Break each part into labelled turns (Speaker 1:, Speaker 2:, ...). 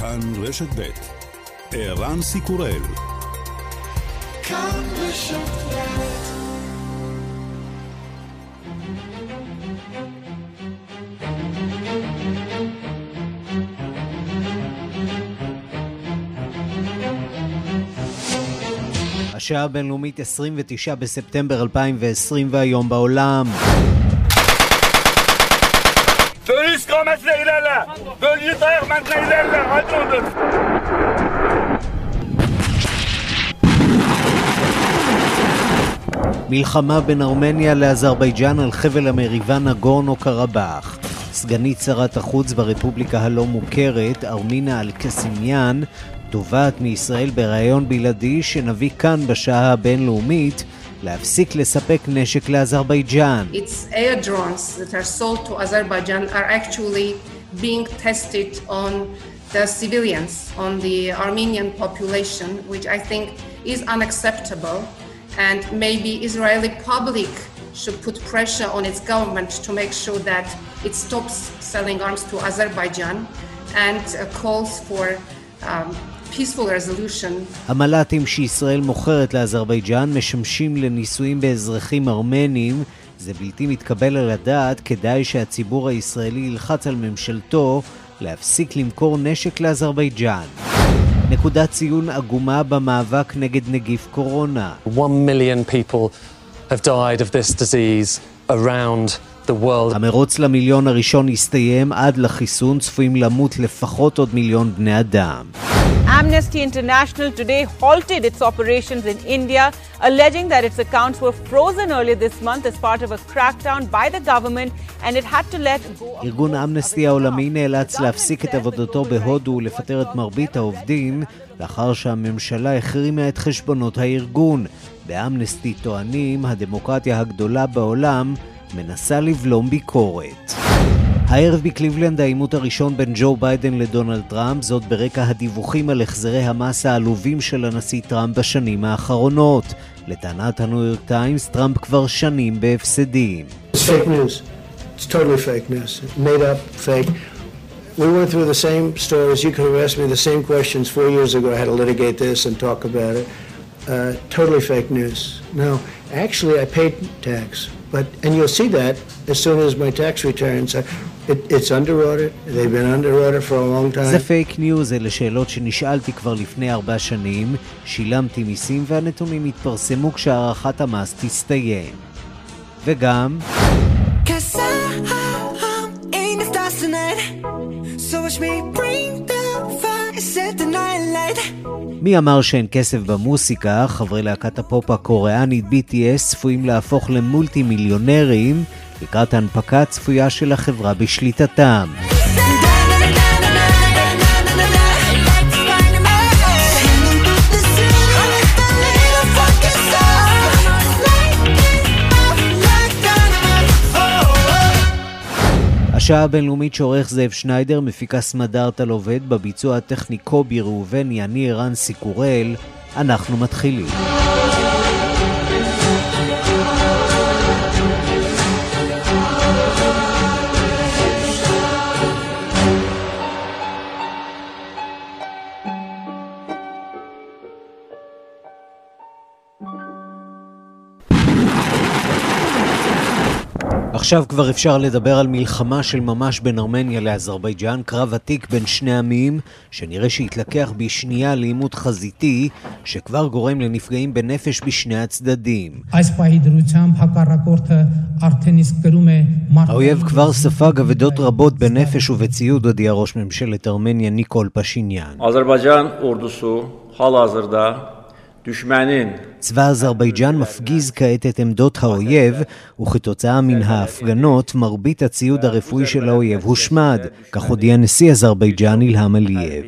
Speaker 1: כאן רשת ב' ערן סיקורל כאן רשת השעה הבינלאומית 29 בספטמבר 2020 והיום בעולם. Istikametine ilerle. Bölge dayak mentine ilerle. Hadi odur. מלחמה בין ארמניה לאזרבייג'אן על חבל המריבה נגורנו קרבאח. סגנית שרת החוץ ברפובליקה הלא מוכרת, ארמינה אלקסימיאן, תובעת מישראל בריאיון בלעדי שנביא כאן בשעה הבינלאומית להפסיק לספק נשק לאזרבייג'אן.
Speaker 2: Its air drones that are sold to Azerbaijan are actually being tested on the civilians, on the Armenian population, which I think is unacceptable. And maybe Israeli public should put pressure on its government to make sure that it stops selling arms to Azerbaijan and uh, calls for um,
Speaker 1: המל"טים שישראל מוכרת לאזרבייג'אן משמשים לניסויים באזרחים ארמנים. זה בלתי מתקבל על הדעת, כדאי שהציבור הישראלי ילחץ על ממשלתו להפסיק למכור נשק לאזרבייג'אן. נקודת ציון עגומה במאבק נגד נגיף קורונה.
Speaker 3: One million people have died of this disease around
Speaker 1: המרוץ למיליון הראשון הסתיים עד לחיסון, צפויים למות לפחות עוד מיליון בני אדם.
Speaker 4: Amnesty International today halted its operations in India, alleging that its accounts were frozen earlier this month as part of a crackdown by the government and it had to let go...
Speaker 1: ארגון אמנסטי העולמי נאלץ להפסיק את עבודתו בהודו ולפטר את מרבית העובדים לאחר שהממשלה החרימה את חשבונות הארגון. באמנסטי טוענים, הדמוקרטיה הגדולה בעולם מנסה לבלום ביקורת. הערב בקליבלנד העימות הראשון בין ג'ו ביידן לדונלד טראמפ, זאת ברקע הדיווחים על החזרי המס העלובים של הנשיא טראמפ בשנים האחרונות. לטענת הניו יורק טיימס, טראמפ כבר שנים בהפסדים.
Speaker 5: We went through the same. You me the same questions years ago. Had to litigate this and talk about it. Uh, totally fake news. No, actually, I paid tax. But, and you'll see that as soon as my tax returns. It, it's under audit, they've been under audit for a long time.
Speaker 1: זה פייק ניוז, אלה שאלות שנשאלתי כבר לפני ארבע שנים, שילמתי מיסים והנתונים יתפרסמו כשהערכת המס תסתיים. וגם... So watch me bring the fire, set the night light מי אמר שאין כסף במוסיקה? חברי להקת הפופ הקוריאנית BTS צפויים להפוך למולטי מיליונרים לקראת ההנפקה הצפויה של החברה בשליטתם. השעה הבינלאומית שעורך זאב שניידר, מפיקה סמדארטל עובד, בביצוע הטכני קובי ראובני, אני ערן סיקורל, אנחנו מתחילים. עכשיו כבר אפשר לדבר על מלחמה של ממש בין ארמניה לאזרבייג'אן, קרב עתיק בין שני עמים, שנראה שהתלקח בשנייה לעימות חזיתי, שכבר גורם לנפגעים בנפש בשני הצדדים. האויב כבר ספג אבדות רבות בנפש ובציוד, הודיע ראש ממשלת ארמניה ניקול פשיניאן. אזרבייג'אן אורדוסו, חל עזרדה צבא אזרבייג'אן מפגיז כעת את עמדות האויב, וכתוצאה מן ההפגזות, מרבית הציוד הרפואי של האויב הושמד, כך הודיע נשיא אזרבייג'אן אילהאם עלייב.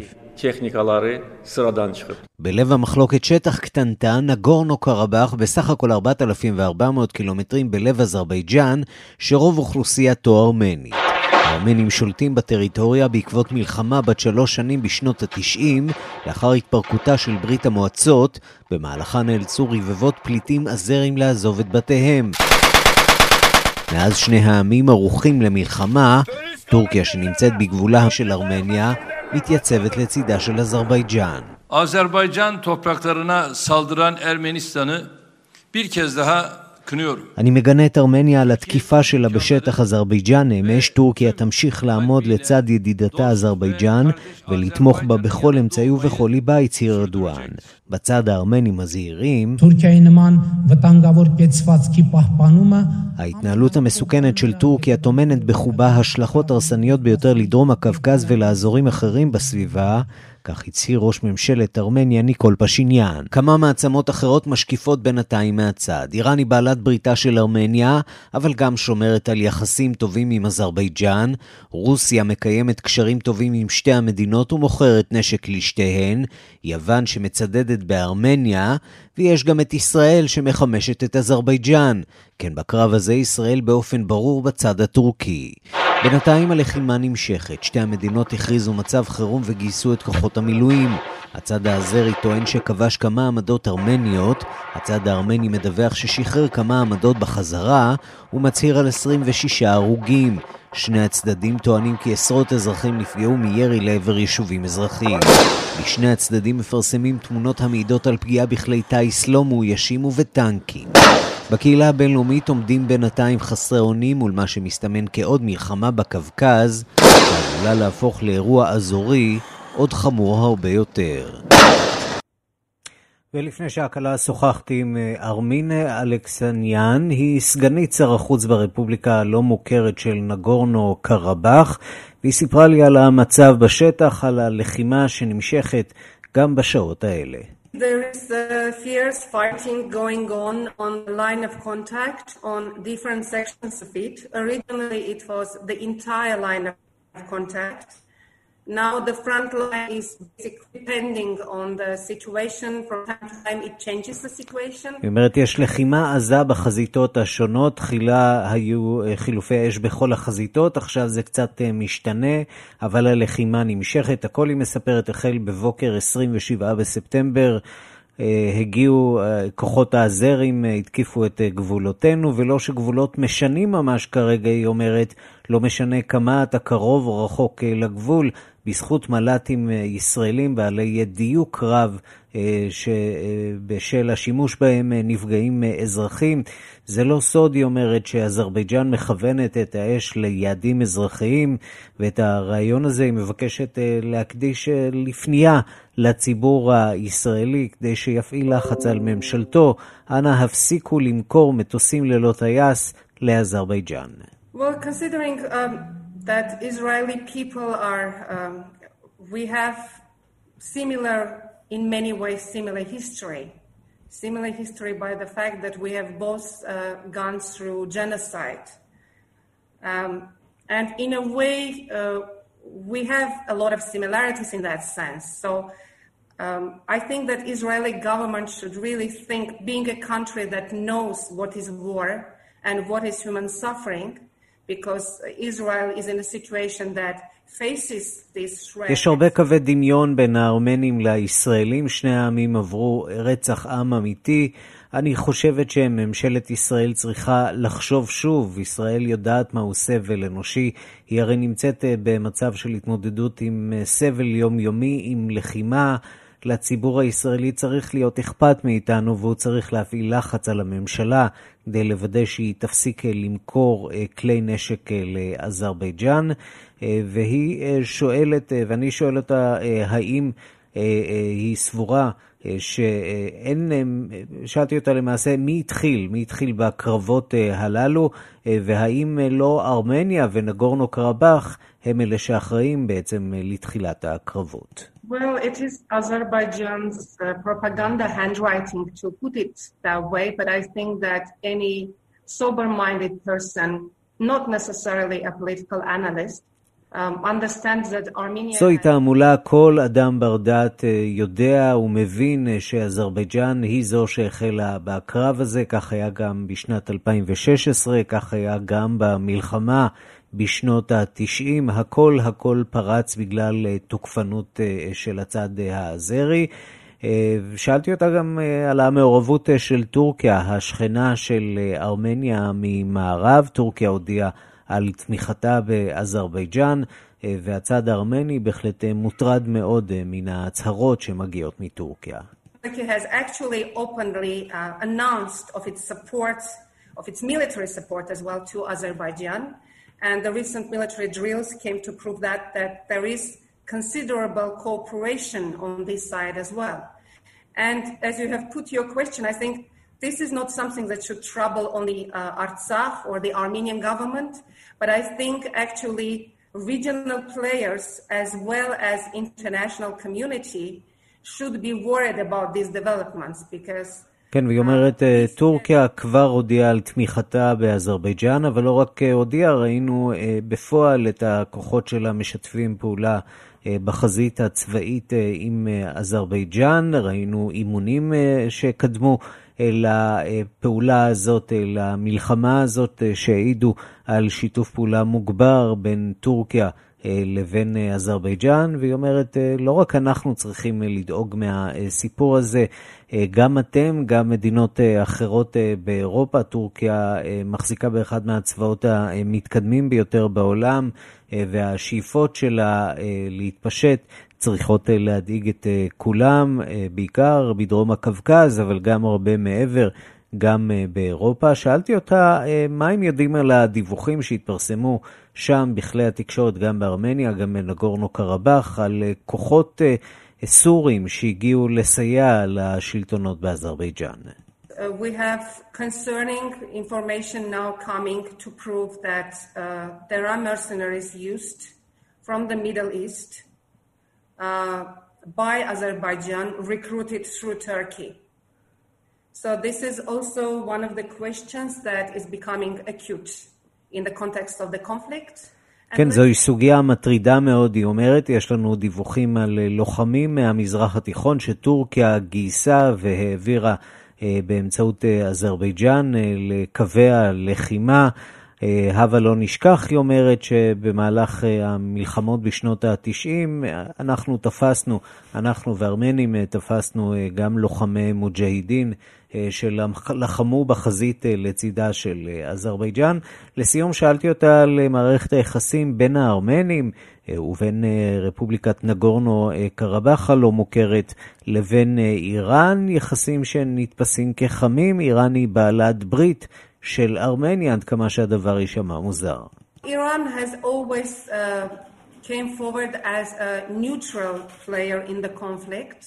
Speaker 1: בלב המחלוקת שטח קטנטן, נגורנו קרבאח, בסך הכל 4,400 קילומטרים בלב אזרבייג'אן, שרוב אוכלוסייתו ארמנית. הארמנים שולטים בטריטוריה בעקבות מלחמה בת שלוש שנים בשנות ה-90, לאחר התפרקותה של ברית המועצות, במהלכה נאלצו רבבות פליטים אזרים לעזוב את בתיהם. מאז שני העמים ערוכים למלחמה, טורקיה שנמצאת בגבולה של ארמניה, מתייצבת לצידה של אזרבייג'אן.
Speaker 6: Azerbaycan topraklarına saldıran Ermenistan'ı bir kez daha
Speaker 1: אני מגנה את ארמניה על התקיפה שלה בשטח אזרבייג'אן. אמש טורקיה תמשיך לעמוד לצד ידידתה אזרבייג'אן ולתמוך בה בכל אמצעי ובכל ליבה, הצהיר ארדואן. בצד הארמני מזהירים, ההתנהלות המסוכנת של טורקיה טומנת בחובה השלכות הרסניות ביותר לדרום הקווקז ולאזורים אחרים בסביבה, כך הצהיר ראש ממשלת ארמניה ניקול פשיניאן. כמה מעצמות אחרות משקיפות בינתיים מהצד. איראן היא בעלת בריתה של ארמניה, אבל גם שומרת על יחסים טובים עם אזרבייג'אן. רוסיה מקיימת קשרים טובים עם שתי המדינות ומוכרת נשק לשתיהן. יוון שמצדדת בארמניה, ויש גם את ישראל שמחמשת את אזרבייג'אן. כן, בקרב הזה ישראל באופן ברור בצד הטורקי. בינתיים הלחימה נמשכת. שתי המדינות הכריזו מצב חירום וגייסו את כוחות המילואים. הצד האזרי טוען שכבש כמה עמדות ארמניות, הצד הארמני מדווח ששחרר כמה עמדות בחזרה, ומצהיר על 26 הרוגים. שני הצדדים טוענים כי עשרות אזרחים נפגעו מירי לעבר יישובים אזרחיים. בשני הצדדים מפרסמים תמונות המעידות על פגיעה בכלי טיס לא מאוישים ובטנקים. בקהילה הבינלאומית עומדים בינתיים חסרי אונים מול מה שמסתמן כעוד מלחמה בקווקז, שעלולה להפוך לאירוע אזורי עוד חמור הרבה יותר. ולפני שהקלה שוחחתי עם אה, ארמין אלכסניאן, היא סגנית שר החוץ ברפובליקה הלא מוכרת של נגורנו קרבאח, והיא סיפרה לי על המצב בשטח, על הלחימה שנמשכת גם בשעות האלה.
Speaker 2: There is a fierce fighting going on on the line of contact on different sections of it. Originally, it was the entire line of contact. Now the front line is depending on the situation. From time to time it changes the situation.
Speaker 1: היא אומרת, יש לחימה עזה בחזיתות השונות. תחילה היו אה, חילופי אש בכל החזיתות, עכשיו זה קצת אה, משתנה, אבל הלחימה נמשכת. הכל היא מספרת החל בבוקר 27 בספטמבר. אה, הגיעו כוחות האזרים, התקיפו את גבולותינו, ולא שגבולות משנים ממש כרגע, היא אומרת, לא משנה כמה אתה קרוב או רחוק לגבול, בזכות מל"טים אה, ישראלים בעלי דיוק רב אה, שבשל השימוש בהם אה, נפגעים אזרחים. זה לא סוד, היא אומרת, שאזרבייג'אן מכוונת את האש ליעדים אזרחיים, ואת הרעיון הזה היא מבקשת להקדיש לפנייה לציבור הישראלי, כדי שיפעיל לחץ על ממשלתו. אנא הפסיקו למכור מטוסים ללא טייס לאזרבייג'אן.
Speaker 2: Well, considering um... that Israeli people are, um, we have similar, in many ways, similar history. Similar history by the fact that we have both uh, gone through genocide. Um, and in a way, uh, we have a lot of similarities in that sense. So um, I think that Israeli government should really think, being a country that knows what is war and what is human suffering,
Speaker 1: יש הרבה קווי דמיון בין הארמנים לישראלים, שני העמים עברו רצח עם אמיתי. אני חושבת שממשלת ישראל צריכה לחשוב שוב, ישראל יודעת מהו סבל אנושי, היא הרי נמצאת אה, במצב של התמודדות עם אה, סבל יומיומי, עם לחימה. לציבור הישראלי צריך להיות אכפת מאיתנו והוא צריך להפעיל לחץ על הממשלה כדי לוודא שהיא תפסיק אה, למכור אה, כלי נשק אה, לאזרבייג'אן. והיא שואלת, ואני שואל אותה, האם היא סבורה שאין, שאלתי אותה למעשה, מי התחיל? מי התחיל בקרבות הללו? והאם לא ארמניה ונגורנו קרבאח הם אלה שאחראים בעצם לתחילת הקרבות?
Speaker 2: Well, it is Azerbaijan's uh, propaganda handwriting to put it that way, but I think that any sober minded person, not necessarily a political analyst, um, זוהי
Speaker 1: תעמולה, כל אדם בר דעת יודע ומבין שאזרבייג'אן היא זו שהחלה בקרב הזה, כך היה גם בשנת 2016, כך היה גם במלחמה בשנות ה-90, הכל הכל פרץ בגלל אה, תוקפנות אה, של הצד אה, האזרי. שאלתי אותה גם על המעורבות של טורקיה, השכנה של ארמניה ממערב. טורקיה הודיעה על תמיכתה באזרבייג'אן, והצד הארמני בהחלט מוטרד מאוד מן ההצהרות שמגיעות מטורקיה.
Speaker 2: Turkey has actually openly uh, announced of its support, of its military support as well to Azerbaijan. And the recent military drills came to prove that, that there is considerable cooperation on this side as well. And as you have put your question, I think this is not something that should trouble only uh, Artsakh or the Armenian government, but I think actually regional players as well as international community should be worried about these developments because
Speaker 1: כן, והיא אומרת, טורקיה כבר הודיעה על תמיכתה באזרבייג'אן, אבל לא רק הודיעה, ראינו בפועל את הכוחות שלה משתפים פעולה בחזית הצבאית עם אזרבייג'אן, ראינו אימונים שקדמו לפעולה הזאת, למלחמה הזאת, שהעידו על שיתוף פעולה מוגבר בין טורקיה לבין אזרבייג'אן, והיא אומרת, לא רק אנחנו צריכים לדאוג מהסיפור הזה, גם אתם, גם מדינות אחרות באירופה, טורקיה מחזיקה באחד מהצבאות המתקדמים ביותר בעולם, והשאיפות שלה להתפשט צריכות להדאיג את כולם, בעיקר בדרום הקווקז, אבל גם הרבה מעבר. גם באירופה. שאלתי אותה מה הם יודעים על הדיווחים שהתפרסמו שם בכלי התקשורת, גם בארמניה, גם בנגורנו קרבאח, על כוחות סורים שהגיעו לסייע לשלטונות באזרבייג'אן.
Speaker 2: we have concerning information now coming to prove that uh, there are mercenaries used from the Middle East uh, by Azerbaijan recruited through Turkey. So this is also one of the questions that is becoming acute in the context of the conflict.
Speaker 1: כן, זוהי סוגיה מטרידה מאוד, היא אומרת. יש לנו דיווחים על לוחמים מהמזרח התיכון שטורקיה גייסה והעבירה באמצעות אזרבייג'אן לקווי הלחימה. הווה לא נשכח, היא אומרת, שבמהלך המלחמות בשנות ה-90 אנחנו תפסנו, אנחנו וארמנים תפסנו גם לוחמי מוג'הידין שלחמו בחזית לצידה של אזרבייג'אן. לסיום שאלתי אותה על מערכת היחסים בין הארמנים ובין רפובליקת נגורנו קרבאח הלא מוכרת לבין איראן, יחסים שנתפסים כחמים, איראן היא בעלת ברית של ארמניה, עד כמה שהדבר יישמע מוזר.
Speaker 2: Iran has always uh, came forward as a neutral player in the conflict.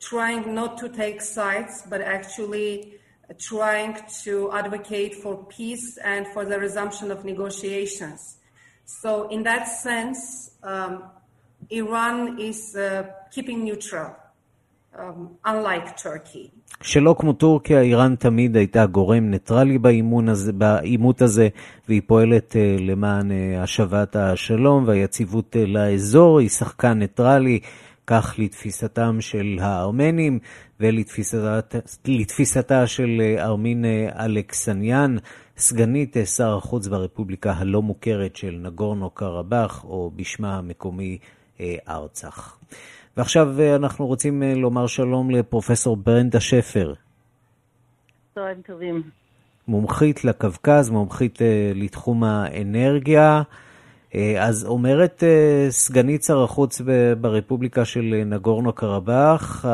Speaker 2: Trying not to take sides, but actually trying to advocate for peace and for the resumption of negotiations. So, in that sense, um, Iran is uh, keeping neutral. Um, unlike Turkey.
Speaker 1: שלא כמו טורקיה, איראן תמיד הייתה גורם ניטרלי בעימות הזה, והיא פועלת uh, למען uh, השבת השלום והיציבות uh, לאזור, היא שחקן ניטרלי. כך לתפיסתם של הארמנים ולתפיסתה של ארמין אלכסניאן, סגנית שר החוץ ברפובליקה הלא מוכרת של נגורנו קרבאח, או בשמה המקומי ארצח. ועכשיו אנחנו רוצים לומר שלום לפרופסור ברנדה שפר.
Speaker 7: צהריים טובים.
Speaker 1: מומחית לקווקז, מומחית לתחום האנרגיה. אז אומרת סגנית שר החוץ ברפובליקה של נגורנו קרבאח,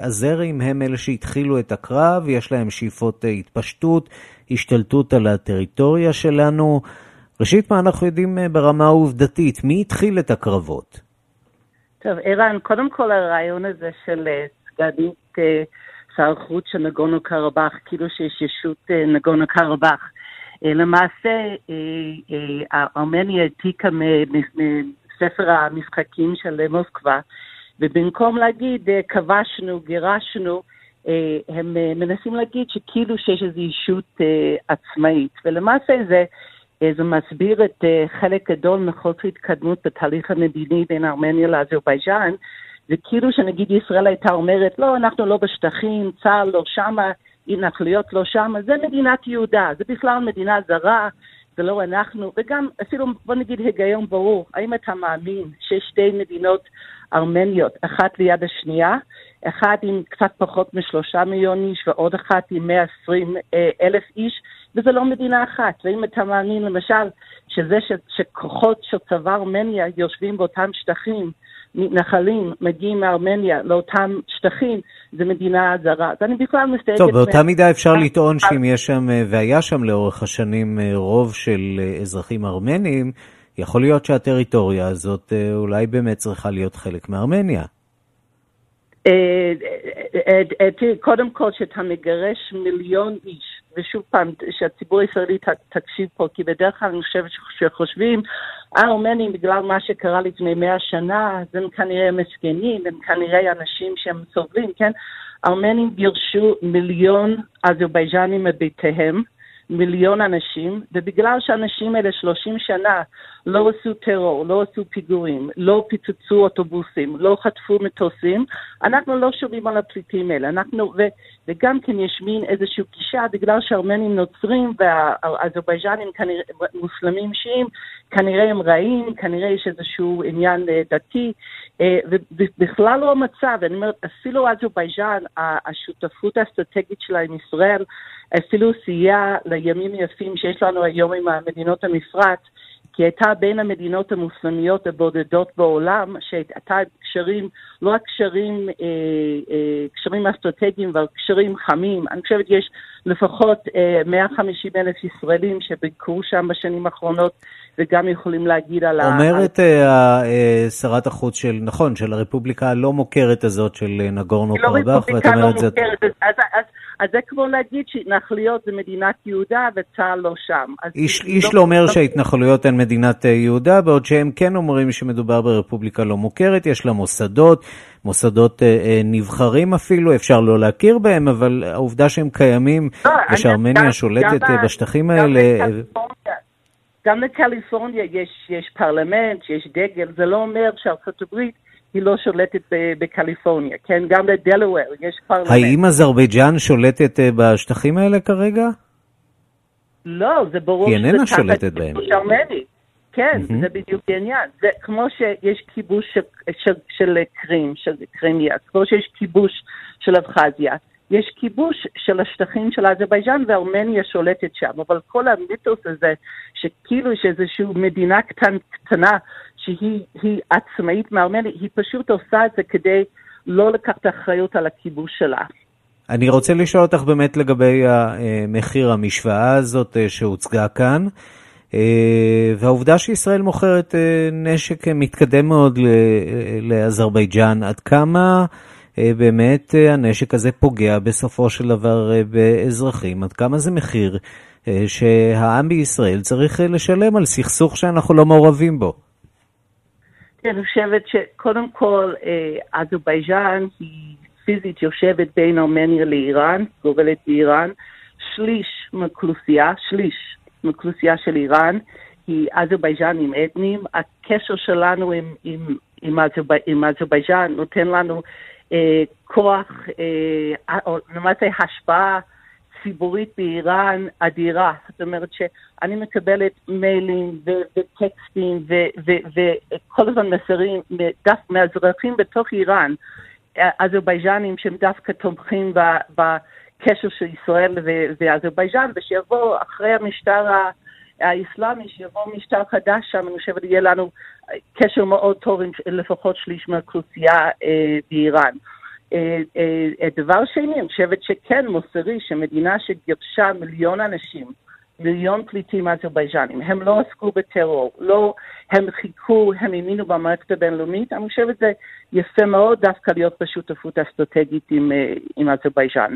Speaker 1: הזרים הם אלה שהתחילו את הקרב, יש להם שאיפות התפשטות, השתלטות על הטריטוריה שלנו. ראשית, מה אנחנו יודעים ברמה העובדתית? מי התחיל את הקרבות?
Speaker 7: טוב, ערן, קודם כל הרעיון הזה של סגנית שר החוץ של נגורנו קרבאח, כאילו שיש ישות נגורנו קרבאח. למעשה, ארמניה העתיקה מספר המשחקים של מוסקבה, ובמקום להגיד כבשנו, גירשנו, הם מנסים להגיד שכאילו שיש איזו אישות עצמאית, ולמעשה זה, זה מסביר את חלק גדול מחוסר התקדמות בתהליך המדיני בין ארמניה לאזרבייג'אן, וכאילו שנגיד ישראל הייתה אומרת, לא, אנחנו לא בשטחים, צה"ל לא שמה, התנחלויות לא שם, זה מדינת יהודה, זה בכלל מדינה זרה, זה לא אנחנו, וגם אפילו בוא נגיד היגיון ברור, האם אתה מאמין שיש שתי מדינות ארמניות, אחת ליד השנייה, אחת עם קצת פחות משלושה מיליון איש ועוד אחת עם 120 אלף איש, וזה לא מדינה אחת. ואם אתה מאמין למשל שזה ש, שכוחות של צבא ארמניה יושבים באותם שטחים, מתנחלים מגיעים מארמניה לאותם שטחים, זה מדינה זרה. אז אני בכלל מסתייגת...
Speaker 1: טוב, באותה מידה אפשר לטעון שאם יש שם, והיה שם לאורך השנים רוב של אזרחים ארמנים, יכול להיות שהטריטוריה הזאת אולי באמת צריכה להיות חלק מארמניה.
Speaker 7: אה, אה, אה, קודם כל שאתה מגרש מיליון איש, ושוב פעם, שהציבור הישראלי תקשיב פה, כי בדרך כלל אני חושבת שחושבים, הארמנים בגלל מה שקרה לפני מאה שנה, אז הם כנראה מסכנים, הם כנראה אנשים שהם סובלים, כן? ארמנים גירשו מיליון אזרבייג'נים מביתיהם, מיליון אנשים, ובגלל שהאנשים האלה 30 שנה לא עשו טרור, לא עשו פיגורים, לא פיצצו אוטובוסים, לא חטפו מטוסים, אנחנו לא שומעים על הפליטים האלה. אנחנו, ו, וגם כן יש מין איזושהי גישה, בגלל שהארמנים נוצרים והאזרבייג'נים מוסלמים שיעים, כנראה הם רעים, כנראה יש איזשהו עניין אה, דתי, אה, ובכלל לא המצב, אני אומרת, אפילו אזרבייג'ן, השותפות האסטרטגית שלה עם ישראל, אפילו סייע לימים יפים שיש לנו היום עם המדינות המפרץ, כי הייתה בין המדינות המוסלמיות הבודדות בעולם, שהייתה קשרים, לא רק קשרים, אה, אה, קשרים אסטרטגיים, אבל קשרים חמים. אני חושבת שיש לפחות אה, 150 אלף ישראלים שביקרו שם בשנים האחרונות, וגם יכולים להגיד על
Speaker 1: ה... אומרת. אה, אה, שרת החוץ של, נכון, של הרפובליקה הלא מוכרת הזאת של אה, נגורנו קרבאח,
Speaker 7: ואת אומרת... לא רפובליקה לא מוכרת, אז, אז, אז זה כמו להגיד שהתנחלויות זה מדינת יהודה וצה"ל לא שם.
Speaker 1: איש, איש לא, לא אומר לא... שההתנחלויות הן מדינת אה, יהודה, בעוד שהם כן אומרים שמדובר ברפובליקה לא מוכרת, יש לה מוסדות, מוסדות אה, אה, נבחרים אפילו, אפשר לא להכיר בהם, אבל העובדה שהם קיימים לא, ושארמניה שולטת גם, בשטחים גם האלה... לקליפורניה,
Speaker 7: גם לקליפורניה יש, יש פרלמנט, יש דגל, זה לא אומר שארצות הברית... היא לא שולטת בקליפורניה, כן? גם לדלוור יש פרלמנט.
Speaker 1: האם אזרבייג'אן שולטת אה, בשטחים האלה כרגע?
Speaker 7: לא, זה ברור
Speaker 1: היא איננה שולטת בהם.
Speaker 7: כן, mm-hmm. זה בדיוק העניין. זה כמו שיש כיבוש של, של, של קרים, של קרימיה, כמו שיש כיבוש של אבחזיה, יש כיבוש של השטחים של אזרבייג'אן וארמניה שולטת שם, אבל כל המיתוס הזה, שכאילו יש איזושהי מדינה קטן, קטנה שהיא עצמאית מארמניה, היא פשוט עושה את זה כדי לא לקחת אחריות על הכיבוש שלה.
Speaker 1: אני רוצה לשאול אותך באמת לגבי מחיר המשוואה הזאת אה, שהוצגה כאן, אה, והעובדה שישראל מוכרת אה, נשק מתקדם מאוד לאזרבייג'אן, עד כמה באמת הנשק הזה פוגע בסופו של דבר באזרחים, עד כמה זה מחיר שהעם בישראל צריך לשלם על סכסוך שאנחנו לא מעורבים בו.
Speaker 7: אני חושבת שקודם כל, אה, אזרבייג'אן היא פיזית יושבת בין ארמניה לאיראן, גובלת באיראן. שליש מאוכלוסייה, שליש מאוכלוסייה של איראן היא אזרבייג'נים אתניים. הקשר שלנו עם, עם, עם, אזרבי, עם אזרבייג'אן נותן לנו אה, כוח, אה, או למעשה השפעה ציבורית באיראן אדירה. זאת אומרת שאני מקבלת מיילים וטקסטים וכל הזמן מסרים מהאזרחים בתוך איראן, אזרבייג'נים שהם דווקא תומכים בקשר של ישראל ואזרבייג'ן, ושיבוא אחרי המשטר האסלאמי, שיבוא משטר חדש שם, אני חושבת יהיה לנו קשר מאוד טוב עם לפחות שליש מהאוכלוסייה אה, באיראן. אה, אה, דבר שני, אני חושבת שכן מוסרי שמדינה שגירשה מיליון אנשים, מיליון פליטים אזרבייג'נים, הם לא עסקו בטרור, לא, הם חיכו, הם האמינו במערכת הבינלאומית, אני חושבת שזה יפה מאוד דווקא להיות בשותפות אסטרטגית עם, אה, עם אזרבייג'ן.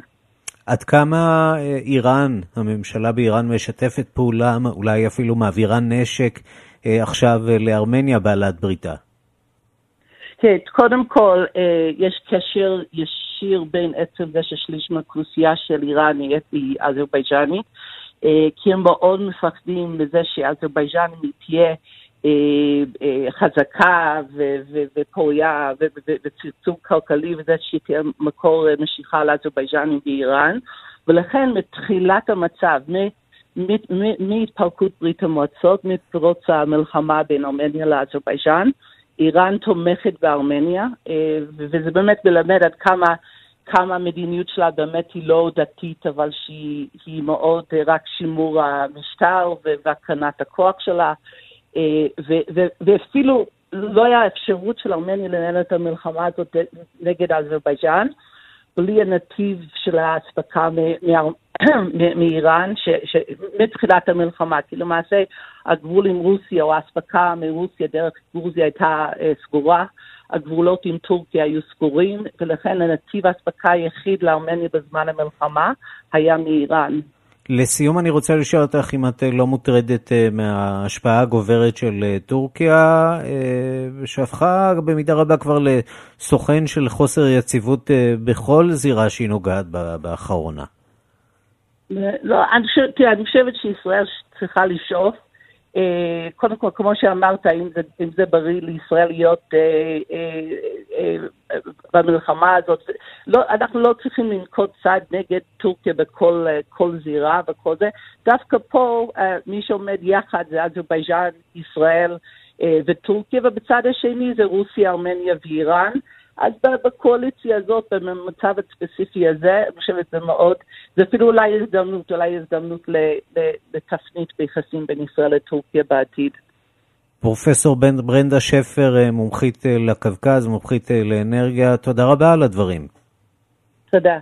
Speaker 1: עד כמה איראן, הממשלה באיראן משתפת פעולה, אולי אפילו מעבירה נשק עכשיו לארמניה בעלת בריתה?
Speaker 7: כן, קודם כל, אה, יש קשר ישיר בין עצם זה ששליש מהאוכלוסייה של איראן היא אזרבייג'נית, אה, כי הם מאוד מפחדים מזה שאזרבייג'ן תהיה אה, חזקה ופוריה וצמצום כלכלי וזה שהיא תהיה מקור משיכה לאזרבייג'נים באיראן, ולכן מתחילת המצב, מהתפרקות ברית המועצות, מפרוץ המלחמה בין ארמניה לאזרבייג'ן, איראן תומכת בארמניה, אה, וזה באמת מלמד עד כמה כמה המדיניות שלה באמת היא לא דתית, אבל שהיא מאוד רק שימור המשטר והקרנת הכוח שלה. ואפילו לא היה אפשרות של ארמניה לנהל את המלחמה הזאת נגד אזרבייג'אן, בלי הנתיב של האספקה מאיראן, מתחילת המלחמה, כי למעשה הגבול עם רוסיה או האספקה מרוסיה דרך גרוזיה הייתה אה, סגורה, הגבולות עם טורקיה היו סגורים, ולכן הנתיב האספקה היחיד לארמניה בזמן המלחמה היה מאיראן.
Speaker 1: לסיום אני רוצה לשאול אותך אם את אה, לא מוטרדת אה, מההשפעה הגוברת של אה, טורקיה, שהפכה במידה רבה כבר לסוכן של חוסר יציבות בכל זירה שהיא נוגעת באחרונה.
Speaker 7: לא, אני חושבת, אני חושבת שישראל צריכה לשאוף אה, קודם כל, כמו שאמרת, אם זה, אם זה בריא לישראל להיות אה, אה, במלחמה הזאת, לא, אנחנו לא צריכים לנקוט צעד נגד טורקיה בכל זירה וכל זה. דווקא פה, מי שעומד יחד זה אזרבייג'אן, ישראל וטורקיה, ובצד השני זה רוסיה, ארמניה ואיראן. אז בקואליציה הזאת, במצב הספציפי הזה, אני חושבת שזה מאוד, זה אפילו אולי הזדמנות, אולי הזדמנות לתפנית ביחסים בין ישראל לטורקיה בעתיד.
Speaker 1: פרופסור ברנדה שפר, אה, מומחית אה, לקווקז, מומחית אה, לאנרגיה, תודה רבה על הדברים.
Speaker 7: תודה.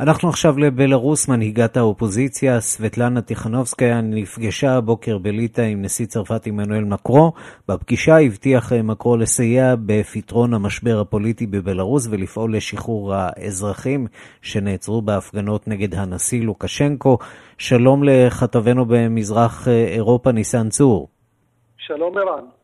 Speaker 1: אנחנו עכשיו לבלארוס, מנהיגת האופוזיציה, סבטלנה טיכנובסקיה, נפגשה הבוקר בליטא עם נשיא צרפת עמנואל מקרו. בפגישה הבטיח אה, מקרו לסייע בפתרון המשבר הפוליטי בבלארוס ולפעול לשחרור האזרחים שנעצרו בהפגנות נגד הנשיא לוקשנקו. שלום לכתבנו במזרח אה, אירופה, ניסן צור.
Speaker 8: שלום ערן.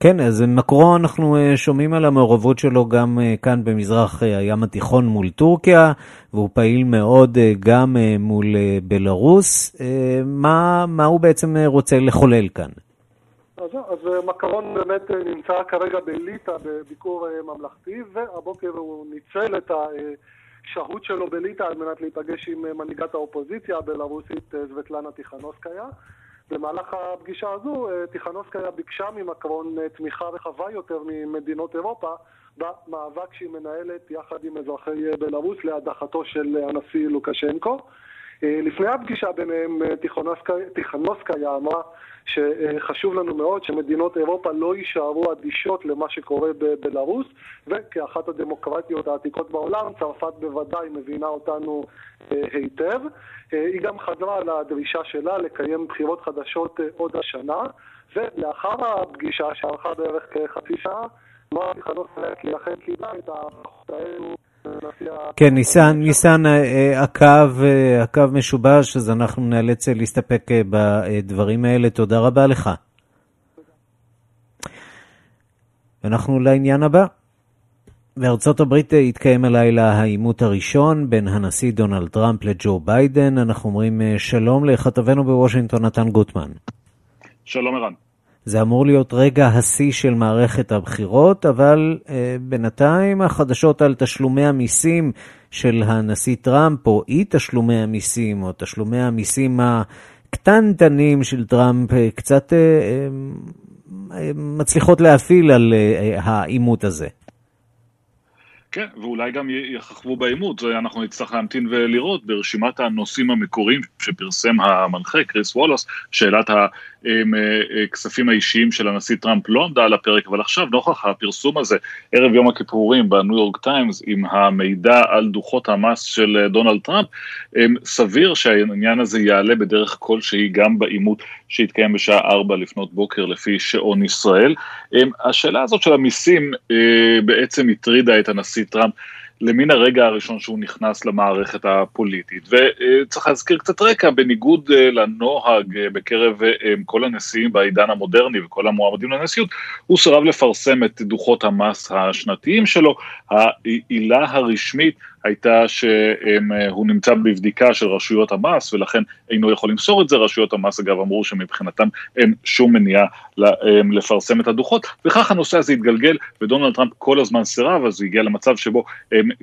Speaker 1: כן, אז מקרו, אנחנו אה, שומעים על המעורבות שלו גם אה, כאן במזרח אה, הים התיכון מול טורקיה, והוא פעיל מאוד גם מול בלרוס. מה, מה הוא בעצם רוצה לחולל כאן?
Speaker 8: אז, אז מקרון באמת נמצא כרגע בליטא בביקור ממלכתי, והבוקר הוא ניצל את השהות שלו בליטא על מנת להיפגש עם מנהיגת האופוזיציה הבלרוסית סבטלנה טיכנוסקיה. במהלך הפגישה הזו אה, טיכנוסקיה ביקשה ממקרון אה, תמיכה רחבה יותר ממדינות אירופה במאבק שהיא מנהלת יחד עם אזרחי אה, בלרוס להדחתו של הנשיא לוקשנקו. לפני הפגישה ביניהם טיכנוסקיה אמרה שחשוב לנו מאוד שמדינות אירופה לא יישארו אדישות למה שקורה בבלארוס, וכאחת הדמוקרטיות העתיקות בעולם, צרפת בוודאי מבינה אותנו אה, היטב. אה, היא גם חזרה לדרישה שלה לקיים בחירות חדשות אה, עוד השנה, ולאחר הפגישה שארכה בערך כחצי שעה, אמרתי חנוך כי לכן קיבלה את ההערכות האלו
Speaker 1: כן, ניסן, ניסן, הקו, הקו משובש, אז אנחנו נאלץ להסתפק בדברים האלה. תודה רבה לך. ואנחנו לעניין הבא. בארצות הברית התקיים הלילה העימות הראשון בין הנשיא דונלד טראמפ לג'ו ביידן. אנחנו אומרים שלום לכתבנו בוושינגטון, נתן גוטמן.
Speaker 9: שלום ערן.
Speaker 1: זה אמור להיות רגע השיא של מערכת הבחירות, אבל אה, בינתיים החדשות על תשלומי המיסים של הנשיא טראמפ, או אי תשלומי המיסים, או תשלומי המיסים הקטנטנים של טראמפ, אה, קצת אה, אה, אה, מצליחות להאפיל על אה, העימות הזה.
Speaker 9: כן, ואולי גם יככבו בעימות, אנחנו נצטרך להמתין ולראות ברשימת הנושאים המקוריים שפרסם המנחה כריס וואלאס, שאלת הכספים האישיים של הנשיא טראמפ לא עמדה על הפרק, אבל עכשיו נוכח הפרסום הזה, ערב יום הכיפורים בניו יורק טיימס, עם המידע על דוחות המס של דונלד טראמפ, סביר שהעניין הזה יעלה בדרך כלשהי גם בעימות שהתקיים בשעה 4 לפנות בוקר לפי שעון ישראל. השאלה הזאת של המיסים אה, בעצם הטרידה את הנשיא טראמפ למן הרגע הראשון שהוא נכנס למערכת הפוליטית. וצריך להזכיר קצת רקע, בניגוד אה, לנוהג אה, בקרב כל הנשיאים בעידן המודרני וכל המועמדים לנשיאות, הוא סירב לפרסם את דוחות המס השנתיים שלו. העילה הרשמית הייתה שהוא נמצא בבדיקה של רשויות המס ולכן אינו יכול למסור את זה, רשויות המס אגב אמרו שמבחינתם אין שום מניעה לפרסם את הדוחות, וכך הנושא הזה התגלגל ודונלד טראמפ כל הזמן סירב, אז הוא הגיע למצב שבו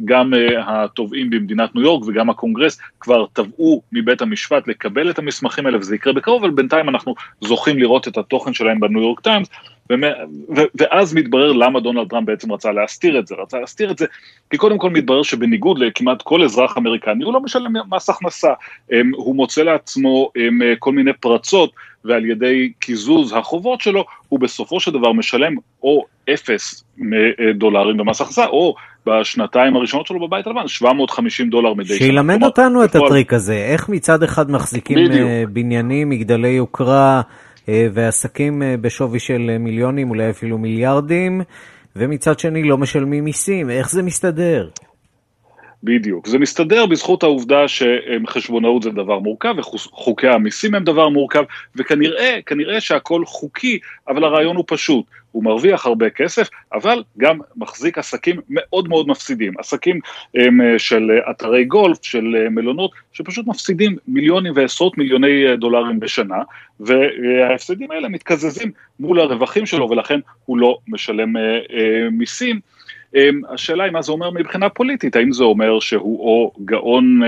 Speaker 9: גם אה, התובעים במדינת ניו יורק וגם הקונגרס כבר תבעו מבית המשפט לקבל את המסמכים האלה וזה יקרה בקרוב, אבל בינתיים אנחנו זוכים לראות את התוכן שלהם בניו יורק טיימס, ואז מתברר למה דונלד טראמפ בעצם רצה להסתיר את זה, רצה להסתיר את זה, כי קודם כל מתברר שבניגוד לכמעט כל אזרח אמריקני, הוא לא משלם מס הכנסה, הוא מוצא לעצמו כל מיני פרצות, ועל ידי קיזוז החובות שלו, הוא בסופו של דבר משלם או אפס דולרים במס הכנסה, או בשנתיים הראשונות שלו בבית הלבן, 750 דולר מדי
Speaker 1: שנה. שילמד אותנו את הטריק הזה, איך מצד אחד מחזיקים בדיוק. בניינים, מגדלי יוקרה ועסקים בשווי של מיליונים, אולי אפילו מיליארדים, ומצד שני לא משלמים מיסים, איך זה מסתדר?
Speaker 9: בדיוק. זה מסתדר בזכות העובדה שחשבונאות זה דבר מורכב וחוקי המיסים הם דבר מורכב, וכנראה, כנראה שהכל חוקי, אבל הרעיון הוא פשוט. הוא מרוויח הרבה כסף, אבל גם מחזיק עסקים מאוד מאוד מפסידים. עסקים הם, של אתרי גולף, של מלונות, שפשוט מפסידים מיליונים ועשרות מיליוני דולרים בשנה, וההפסדים האלה מתקזזים מול הרווחים שלו, ולכן הוא לא משלם מיסים. השאלה היא מה זה אומר מבחינה פוליטית, האם זה אומר שהוא או גאון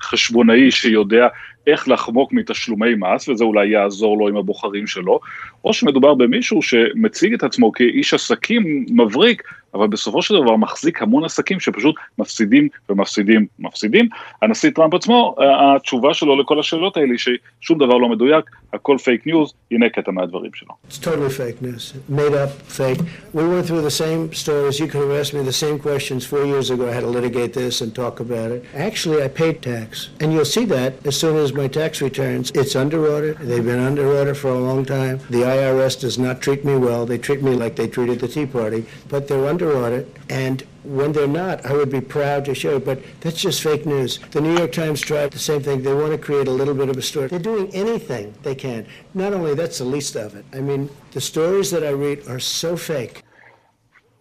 Speaker 9: חשבונאי שיודע איך לחמוק מתשלומי מס, וזה אולי יעזור לו עם הבוחרים שלו, או שמדובר במישהו שמציג את עצמו כאיש עסקים מבריק, אבל בסופו של דבר מחזיק המון עסקים שפשוט מפסידים ומפסידים ומפסידים. הנשיא טראמפ עצמו, התשובה שלו לכל השאלות האלה היא ששום דבר לא מדויק, הכל פייק ניוז, הנה קטע מהדברים שלו.
Speaker 5: It's totally fake news, made up, fake. We went through the same stories, you could have asked me the same questions four years ago, I had to litigate this and talk about it. Actually, I paid tax, and you'll see that as soon as my tax returns. It's under audit, they've been under audit for a long time. The IRS does not treat me well, they treat me like they treated the Tea Party, but they're under audit, and when they're not, I would be proud to show it, but that's just fake news. The New York Times tried the same thing. They want to create a little bit of a story. They're doing anything they can. Not only that's the least of it. I mean, the stories that I read are so fake.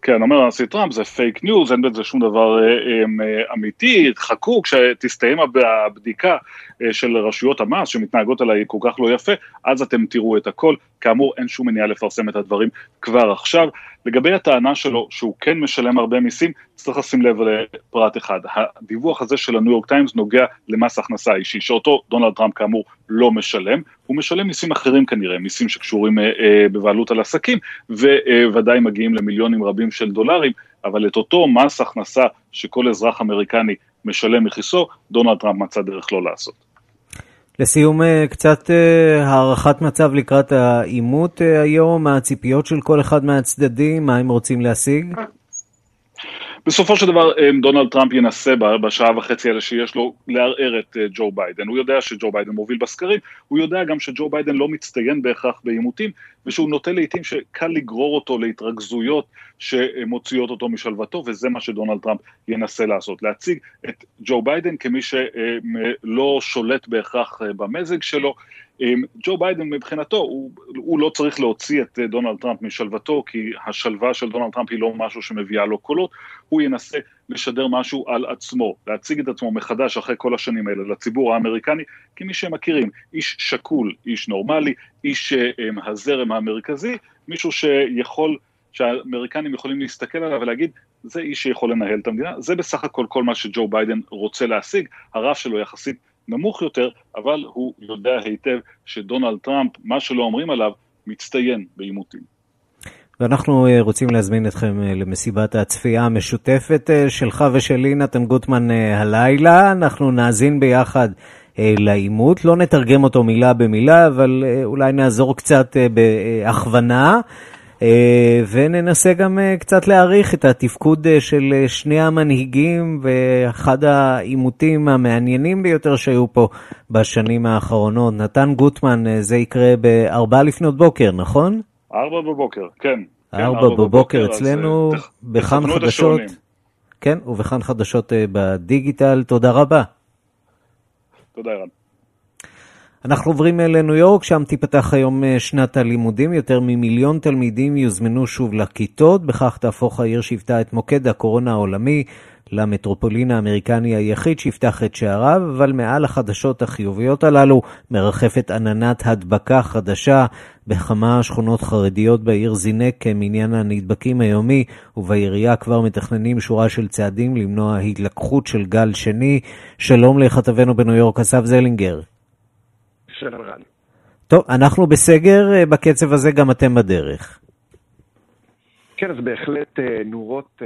Speaker 9: כן, אומר הנשיא טראמפ, זה פייק ניוז, אין בזה שום דבר אה, אה, אמיתי, חכו כשתסתיים הבדיקה אה, של רשויות המס שמתנהגות אליי כל כך לא יפה, אז אתם תראו את הכל. כאמור, אין שום מניעה לפרסם את הדברים כבר עכשיו. לגבי הטענה שלו שהוא כן משלם הרבה מיסים, צריך לשים לב לפרט אחד. הדיווח הזה של הניו יורק טיימס נוגע למס הכנסה אישי, שאותו דונלד טראמפ כאמור לא משלם, הוא משלם מיסים אחרים כנראה, מיסים שקשורים אה, אה, בבעלות על עסקים, וודאי מגיעים למיליונים רבים של דולרים, אבל את אותו מס הכנסה שכל אזרח אמריקני משלם מכיסו, דונלד טראמפ מצא דרך לא לעשות.
Speaker 1: לסיום, קצת הערכת מצב לקראת העימות היום, מה הציפיות של כל אחד מהצדדים, מה הם רוצים להשיג?
Speaker 9: בסופו של דבר דונלד טראמפ ינסה בשעה וחצי האלה שיש לו לערער את ג'ו ביידן. הוא יודע שג'ו ביידן מוביל בסקרים, הוא יודע גם שג'ו ביידן לא מצטיין בהכרח בעימותים, ושהוא נוטה לעיתים שקל לגרור אותו להתרגזויות שמוציאות אותו משלוותו, וזה מה שדונלד טראמפ ינסה לעשות. להציג את ג'ו ביידן כמי שלא שולט בהכרח במזג שלו. ג'ו ביידן מבחינתו, הוא, הוא לא צריך להוציא את דונלד טראמפ משלוותו, כי השלווה של דונלד טראמפ היא לא משהו שמביאה לו קולות, הוא ינסה לשדר משהו על עצמו, להציג את עצמו מחדש אחרי כל השנים האלה לציבור האמריקני, כמי שהם מכירים, איש שקול, איש נורמלי, איש הזרם המרכזי, מישהו שיכול, שהאמריקנים יכולים להסתכל עליו ולהגיד, זה איש שיכול לנהל את המדינה, זה בסך הכל כל מה שג'ו ביידן רוצה להשיג, הרף שלו יחסית נמוך יותר, אבל הוא יודע היטב שדונלד טראמפ, מה שלא אומרים עליו, מצטיין בעימותים.
Speaker 1: ואנחנו רוצים להזמין אתכם למסיבת הצפייה המשותפת שלך ושלי, נתן גוטמן, הלילה. אנחנו נאזין ביחד לעימות, לא נתרגם אותו מילה במילה, אבל אולי נעזור קצת בהכוונה. וננסה גם קצת להעריך את התפקוד של שני המנהיגים ואחד העימותים המעניינים ביותר שהיו פה בשנים האחרונות. נתן גוטמן, זה יקרה בארבע לפנות בוקר, נכון?
Speaker 9: ארבע בבוקר, כן.
Speaker 1: ארבע כן, בבוקר אצלנו, בכאן חדשות. כן, ובכאן חדשות בדיגיטל. תודה רבה.
Speaker 9: תודה, ערן.
Speaker 1: אנחנו עוברים לניו יורק, שם תיפתח היום שנת הלימודים. יותר ממיליון תלמידים יוזמנו שוב לכיתות, בכך תהפוך העיר שהיוותה את מוקד הקורונה העולמי למטרופולין האמריקני היחיד שיפתח את שעריו, אבל מעל החדשות החיוביות הללו מרחפת עננת הדבקה חדשה. בכמה שכונות חרדיות בעיר זינק מניין הנדבקים היומי, ובעירייה כבר מתכננים שורה של צעדים למנוע התלקחות של גל שני. שלום לכתבנו בניו יורק, אסף זלינגר.
Speaker 10: שלום רן.
Speaker 1: טוב, אנחנו בסגר, אה, בקצב הזה גם אתם בדרך.
Speaker 10: כן, אז בהחלט אה, נורות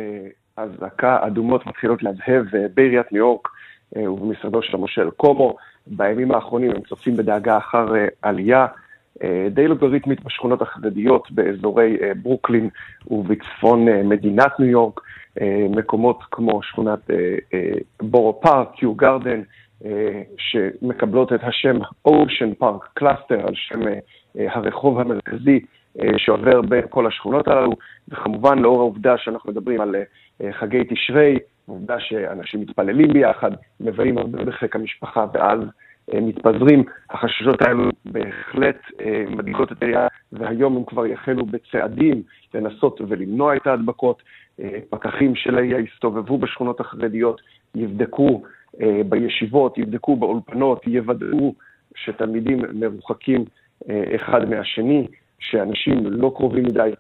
Speaker 10: אזעקה אדומות מתחילות להזהב בעיריית ניו יורק ובמשרדו של המושל קומו. בימים האחרונים הם צופים בדאגה אחר עלייה די לוגריתמית בשכונות החרדיות באזורי ברוקלין ובצפון מדינת ניו יורק. מקומות כמו שכונת בורו פארק, קיו גרדן, שמקבלות את השם Ocean Park Cluster, על שם הרחוב המרכזי שעובר בין כל השכונות הללו, וכמובן לאור העובדה שאנחנו מדברים על חגי תשרי, עובדה שאנשים מתפללים ביחד, מבלים הרבה בחיק המשפחה ואז מתפזרים. החששות האלו בהחלט מדאיגות את העירייה, והיום הם כבר יחלו בצעדים לנסות ולמנוע את ההדבקות. פקחים של העירייה יסתובבו בשכונות החרדיות, יבדקו בישיבות, יבדקו באולפנות, יוודאו שתלמידים מרוחקים אחד מהשני, שאנשים לא קרובים מדי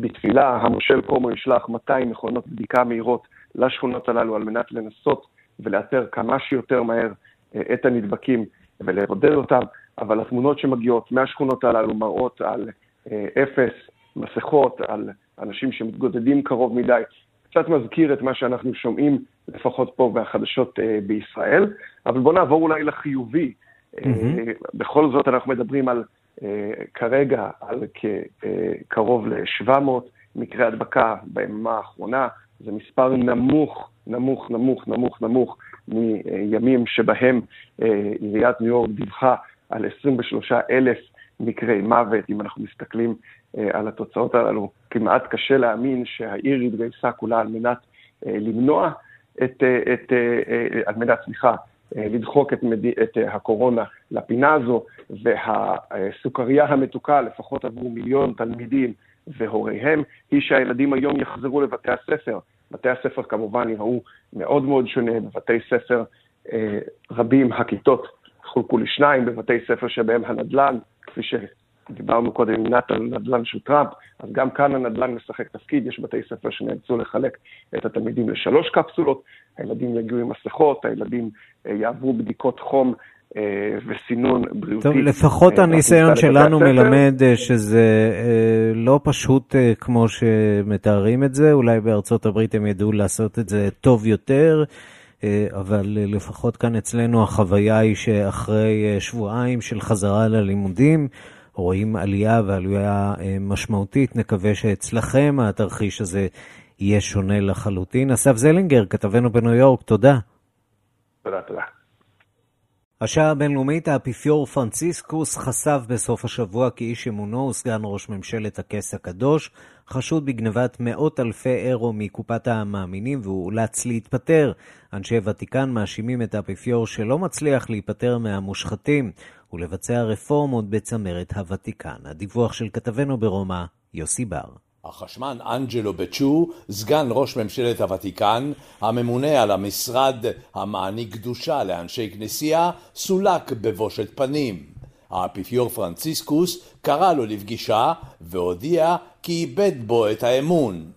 Speaker 10: בתפילה. המושל קומו ישלח 200 מכונות בדיקה מהירות לשכונות הללו על מנת לנסות ולאתר כמה שיותר מהר את הנדבקים ולבודד אותם, אבל התמונות שמגיעות מהשכונות הללו מראות על אפס מסכות, על אנשים שמתגודדים קרוב מדי. קצת מזכיר את מה שאנחנו שומעים, לפחות פה בחדשות בישראל. אבל בואו נעבור אולי לחיובי. Mm-hmm. בכל זאת אנחנו מדברים על, כרגע, על קרוב ל-700 מקרי הדבקה ביממה האחרונה. זה מספר נמוך, נמוך, נמוך, נמוך, נמוך מימים שבהם עיריית ניו יורק דיווחה על 23 אלף מקרי מוות. אם אנחנו מסתכלים על התוצאות הללו, כמעט קשה להאמין שהעיר התגייסה כולה על מנת למנוע את, את, על מנת, סליחה, לדחוק את, מד... את הקורונה לפינה הזו, והסוכריה המתוקה, לפחות עבור מיליון תלמידים והוריהם, היא שהילדים היום יחזרו לבתי הספר. בתי הספר כמובן יראו מאוד מאוד שונה, בבתי ספר אה, רבים הכיתות חולקו לשניים, בבתי ספר שבהם הנדל"ן, כפי שדיברנו קודם עם נתן, נדל"ן של טראמפ, אז גם כאן הנדל"ן משחק תפקיד, יש בתי ספר שנאלצו לחלק את התלמידים לשלוש קפסולות, הילדים יגיעו עם מסכות, הילדים אה, יעברו בדיקות חום וסינון בריאותי.
Speaker 1: טוב, לפחות הניסיון שלנו מלמד שזה לא פשוט כמו שמתארים את זה, אולי בארצות הברית הם ידעו לעשות את זה טוב יותר, אבל לפחות כאן אצלנו החוויה היא שאחרי שבועיים של חזרה ללימודים, רואים עלייה ועלייה משמעותית. נקווה שאצלכם התרחיש הזה יהיה שונה לחלוטין. אסף זלינגר, כתבנו בניו יורק, תודה.
Speaker 10: תודה, תודה.
Speaker 1: השעה הבינלאומית, האפיפיור פרנציסקוס חשף בסוף השבוע כי איש אמונו הוא סגן ראש ממשלת הכס הקדוש, חשוד בגנבת מאות אלפי אירו מקופת המאמינים והוא אולץ להתפטר. אנשי ותיקן מאשימים את האפיפיור שלא מצליח להיפטר מהמושחתים ולבצע רפורמות בצמרת הוותיקן. הדיווח של כתבנו ברומא, יוסי בר.
Speaker 11: החשמן אנג'לו בצ'ו, סגן ראש ממשלת הוותיקן, הממונה על המשרד המעניק קדושה לאנשי כנסייה, סולק בבושת פנים. האפיפיור פרנציסקוס קרא לו לפגישה והודיע כי איבד בו את האמון.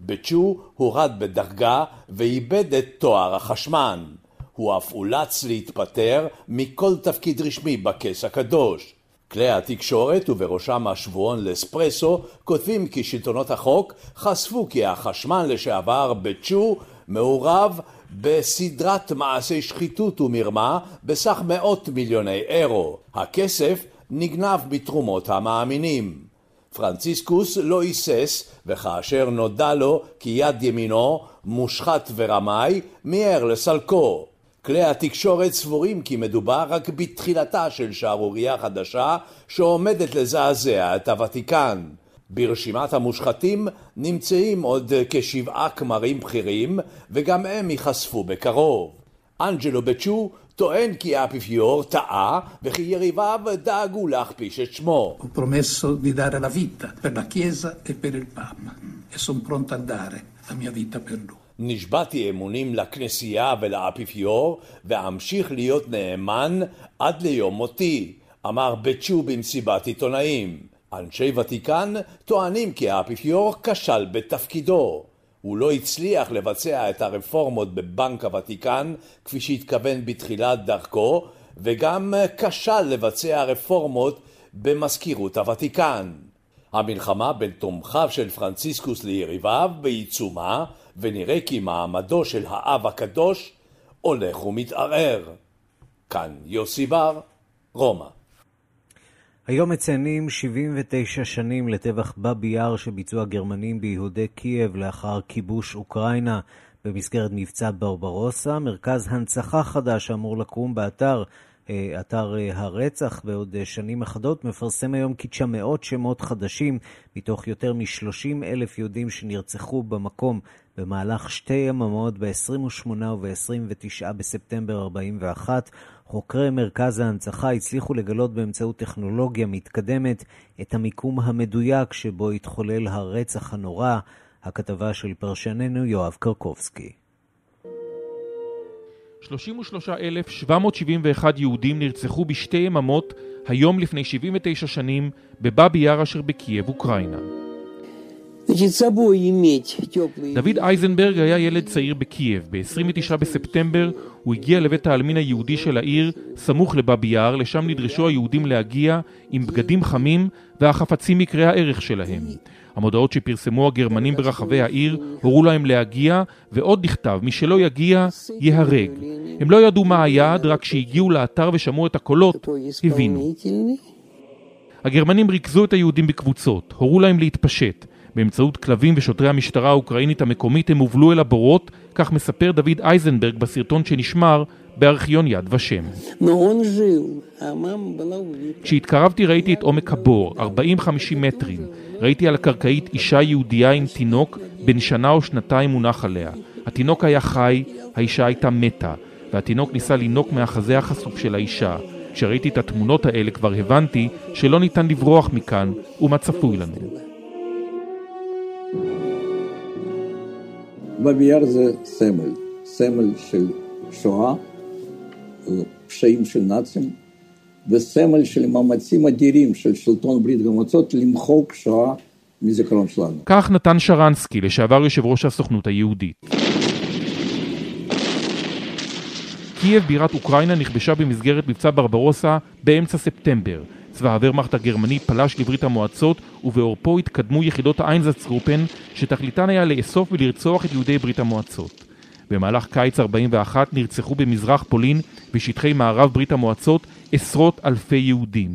Speaker 11: בצ'ו הורד בדרגה ואיבד את תואר החשמן. הוא אף אולץ להתפטר מכל תפקיד רשמי בכס הקדוש. כלי התקשורת, ובראשם השבועון לספרסו, כותבים כי שלטונות החוק חשפו כי החשמל לשעבר בצ'ו מעורב בסדרת מעשי שחיתות ומרמה בסך מאות מיליוני אירו. הכסף נגנב מתרומות המאמינים. פרנציסקוס לא היסס, וכאשר נודע לו כי יד ימינו מושחת ורמאי, מיהר לסלקו. כלי התקשורת סבורים כי מדובר רק בתחילתה של שערורייה חדשה שעומדת לזעזע את הוותיקן. ברשימת המושחתים נמצאים עוד כשבעה כמרים בכירים וגם הם ייחשפו בקרוב. אנג'לו בצ'ו טוען כי האפיפיור טעה וכי יריביו דאגו להכפיש את שמו.
Speaker 12: Chiesa e e sono pronto a dare la mia vita per lui.
Speaker 11: נשבעתי אמונים לכנסייה ולאפיפיור ואמשיך להיות נאמן עד ליום מותי, אמר בצ'ו במסיבת עיתונאים. אנשי ותיקן טוענים כי האפיפיור כשל בתפקידו. הוא לא הצליח לבצע את הרפורמות בבנק הוותיקן כפי שהתכוון בתחילת דרכו, וגם כשל לבצע רפורמות במזכירות הוותיקן. המלחמה בין תומכיו של פרנציסקוס ליריביו בעיצומה, ונראה כי מעמדו של האב הקדוש הולך ומתערער. כאן יוסי בר, רומא.
Speaker 1: היום מציינים 79 שנים לטבח באבי יאר שביצעו הגרמנים ביהודי קייב לאחר כיבוש אוקראינה במסגרת מבצע ברברוסה. מרכז הנצחה חדש אמור לקום באתר אה, אתר אה, הרצח בעוד אה, שנים אחדות, מפרסם היום כ-900 שמות חדשים מתוך יותר מ-30 אלף יהודים שנרצחו במקום במהלך שתי יממות ב-28 וב-29 בספטמבר 41. חוקרי מרכז ההנצחה הצליחו לגלות באמצעות טכנולוגיה מתקדמת את המיקום המדויק שבו התחולל הרצח הנורא. הכתבה של פרשננו יואב קרקובסקי.
Speaker 13: 33,771 יהודים נרצחו בשתי יממות היום לפני 79 שנים בבאבי יאר אשר בקייב, אוקראינה. דוד אייזנברג היה ילד צעיר בקייב. ב-29 בספטמבר הוא הגיע לבית העלמין היהודי של העיר, סמוך לבאבי יאר, לשם נדרשו היהודים להגיע עם בגדים חמים והחפצים יקרי הערך שלהם. המודעות שפרסמו הגרמנים ברחבי העיר הורו להם להגיע, ועוד נכתב, מי שלא יגיע, ייהרג. הם לא ידעו מה היעד, רק כשהגיעו לאתר ושמעו את הקולות, הבינו. הגרמנים ריכזו את היהודים בקבוצות, הורו להם להתפשט. באמצעות כלבים ושוטרי המשטרה האוקראינית המקומית הם הובלו אל הבורות, כך מספר דוד אייזנברג בסרטון שנשמר בארכיון יד ושם. כשהתקרבתי ראיתי את עומק הבור, 40-50 מטרים. ראיתי על הקרקעית אישה יהודייה עם תינוק בן שנה או שנתיים מונח עליה. התינוק היה חי, האישה הייתה מתה, והתינוק ניסה לינוק מהחזה החשוף של האישה. כשראיתי את התמונות האלה כבר הבנתי שלא ניתן לברוח מכאן ומה צפוי לנו.
Speaker 14: בבייר זה סמל, סמל של שואה, פשעים של נאצים, וסמל של מאמצים אדירים של שלטון ברית המועצות למחוק שואה מזיכרון שלנו.
Speaker 13: כך נתן שרנסקי, לשעבר יושב ראש הסוכנות היהודית. קייב בירת אוקראינה נכבשה במסגרת מבצע ברברוסה באמצע ספטמבר. צבא הוורמאכט הגרמני פלש לברית המועצות ובעורפו התקדמו יחידות האיינזצגרופן שתכליתן היה לאסוף ולרצוח את יהודי ברית המועצות. במהלך קיץ 41 נרצחו במזרח פולין בשטחי מערב ברית המועצות עשרות אלפי יהודים.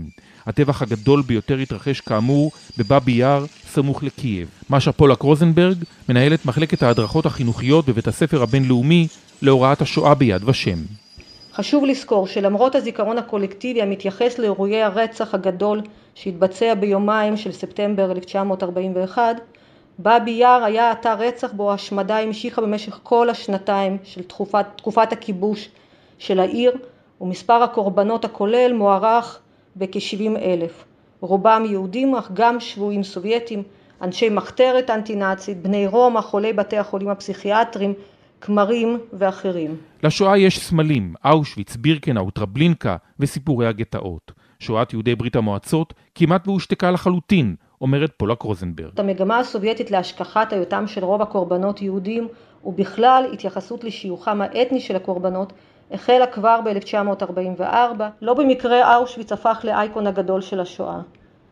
Speaker 13: הטבח הגדול ביותר התרחש כאמור בבאבי יאר, סמוך לקייב. משה פולק רוזנברג, מנהלת מחלקת ההדרכות החינוכיות בבית הספר הבינלאומי להוראת השואה ביד ושם.
Speaker 15: חשוב לזכור שלמרות הזיכרון הקולקטיבי המתייחס לאירועי הרצח הגדול שהתבצע ביומיים של ספטמבר 1941, באבי יאר היה אתר רצח בו ההשמדה המשיכה במשך כל השנתיים של תקופת, תקופת הכיבוש של העיר ומספר הקורבנות הכולל מוערך בכ-70 אלף. רובם יהודים אך גם שבויים סובייטים, אנשי מחתרת אנטי נאצית, בני רומא, חולי בתי החולים הפסיכיאטריים, כמרים ואחרים.
Speaker 13: לשואה יש סמלים, אושוויץ, בירקנאו, טרבלינקה וסיפורי הגטאות. שואת יהודי ברית המועצות כמעט והושתקה לחלוטין, אומרת פולק רוזנברג.
Speaker 15: המגמה הסובייטית להשכחת היותם של רוב הקורבנות יהודים ובכלל התייחסות לשיוכם האתני של הקורבנות החלה כבר ב-1944, לא במקרה אושוויץ הפך לאייקון הגדול של השואה.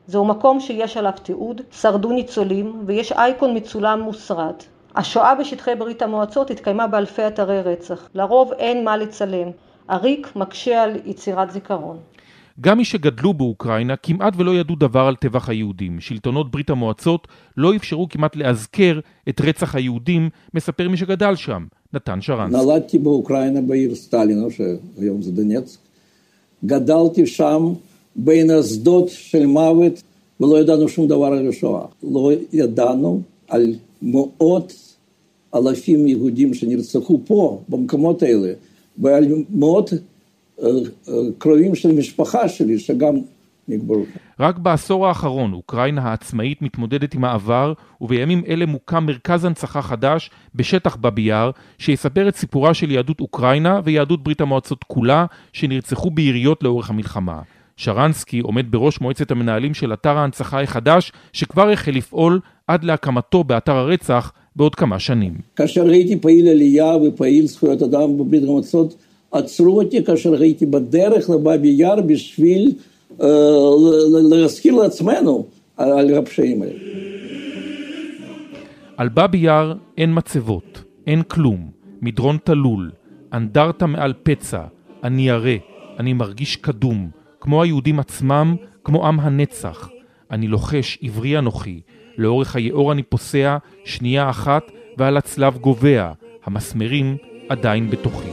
Speaker 15: זהו מקום שיש עליו תיעוד, שרדו ניצולים ויש אייקון מצולם מוסרט. השואה בשטחי ברית המועצות התקיימה באלפי אתרי רצח, לרוב אין מה לצלם, הריק מקשה על יצירת זיכרון.
Speaker 13: גם מי שגדלו באוקראינה כמעט ולא ידעו דבר על טבח היהודים. שלטונות ברית המועצות לא אפשרו כמעט לאזכר את רצח היהודים, מספר מי שגדל שם, נתן שרנסקי.
Speaker 14: נולדתי באוקראינה בעיר סטלינו, שהיום זה דנצק. גדלתי שם בין השדות של מוות, ולא ידענו שום דבר על השואה. לא ידענו על מאות אלפים יהודים שנרצחו פה, במקומות האלה, ועל מאות קרובים של משפחה שלי שגם נקברו.
Speaker 13: רק בעשור האחרון אוקראינה העצמאית מתמודדת עם העבר ובימים אלה מוקם מרכז הנצחה חדש בשטח באבי יאר שיספר את סיפורה של יהדות אוקראינה ויהדות ברית המועצות כולה שנרצחו ביריות לאורך המלחמה. שרנסקי עומד בראש מועצת המנהלים של אתר ההנצחה החדש שכבר החל לפעול עד להקמתו באתר הרצח בעוד כמה שנים.
Speaker 14: כאשר הייתי פעיל עלייה ופעיל זכויות אדם בברית המועצות עצרו אותי כאשר הייתי בדרך לבאבי יאר בשביל להזכיר לעצמנו על הפשעים האלה.
Speaker 13: על באבי יאר אין מצבות, אין כלום, מדרון תלול, אנדרטה מעל פצע, אני ירא, אני מרגיש קדום, כמו היהודים עצמם, כמו עם הנצח. אני לוחש, עברי אנוכי, לאורך היאור אני פוסע, שנייה אחת, ועל הצלב גובע, המסמרים עדיין בתוכי.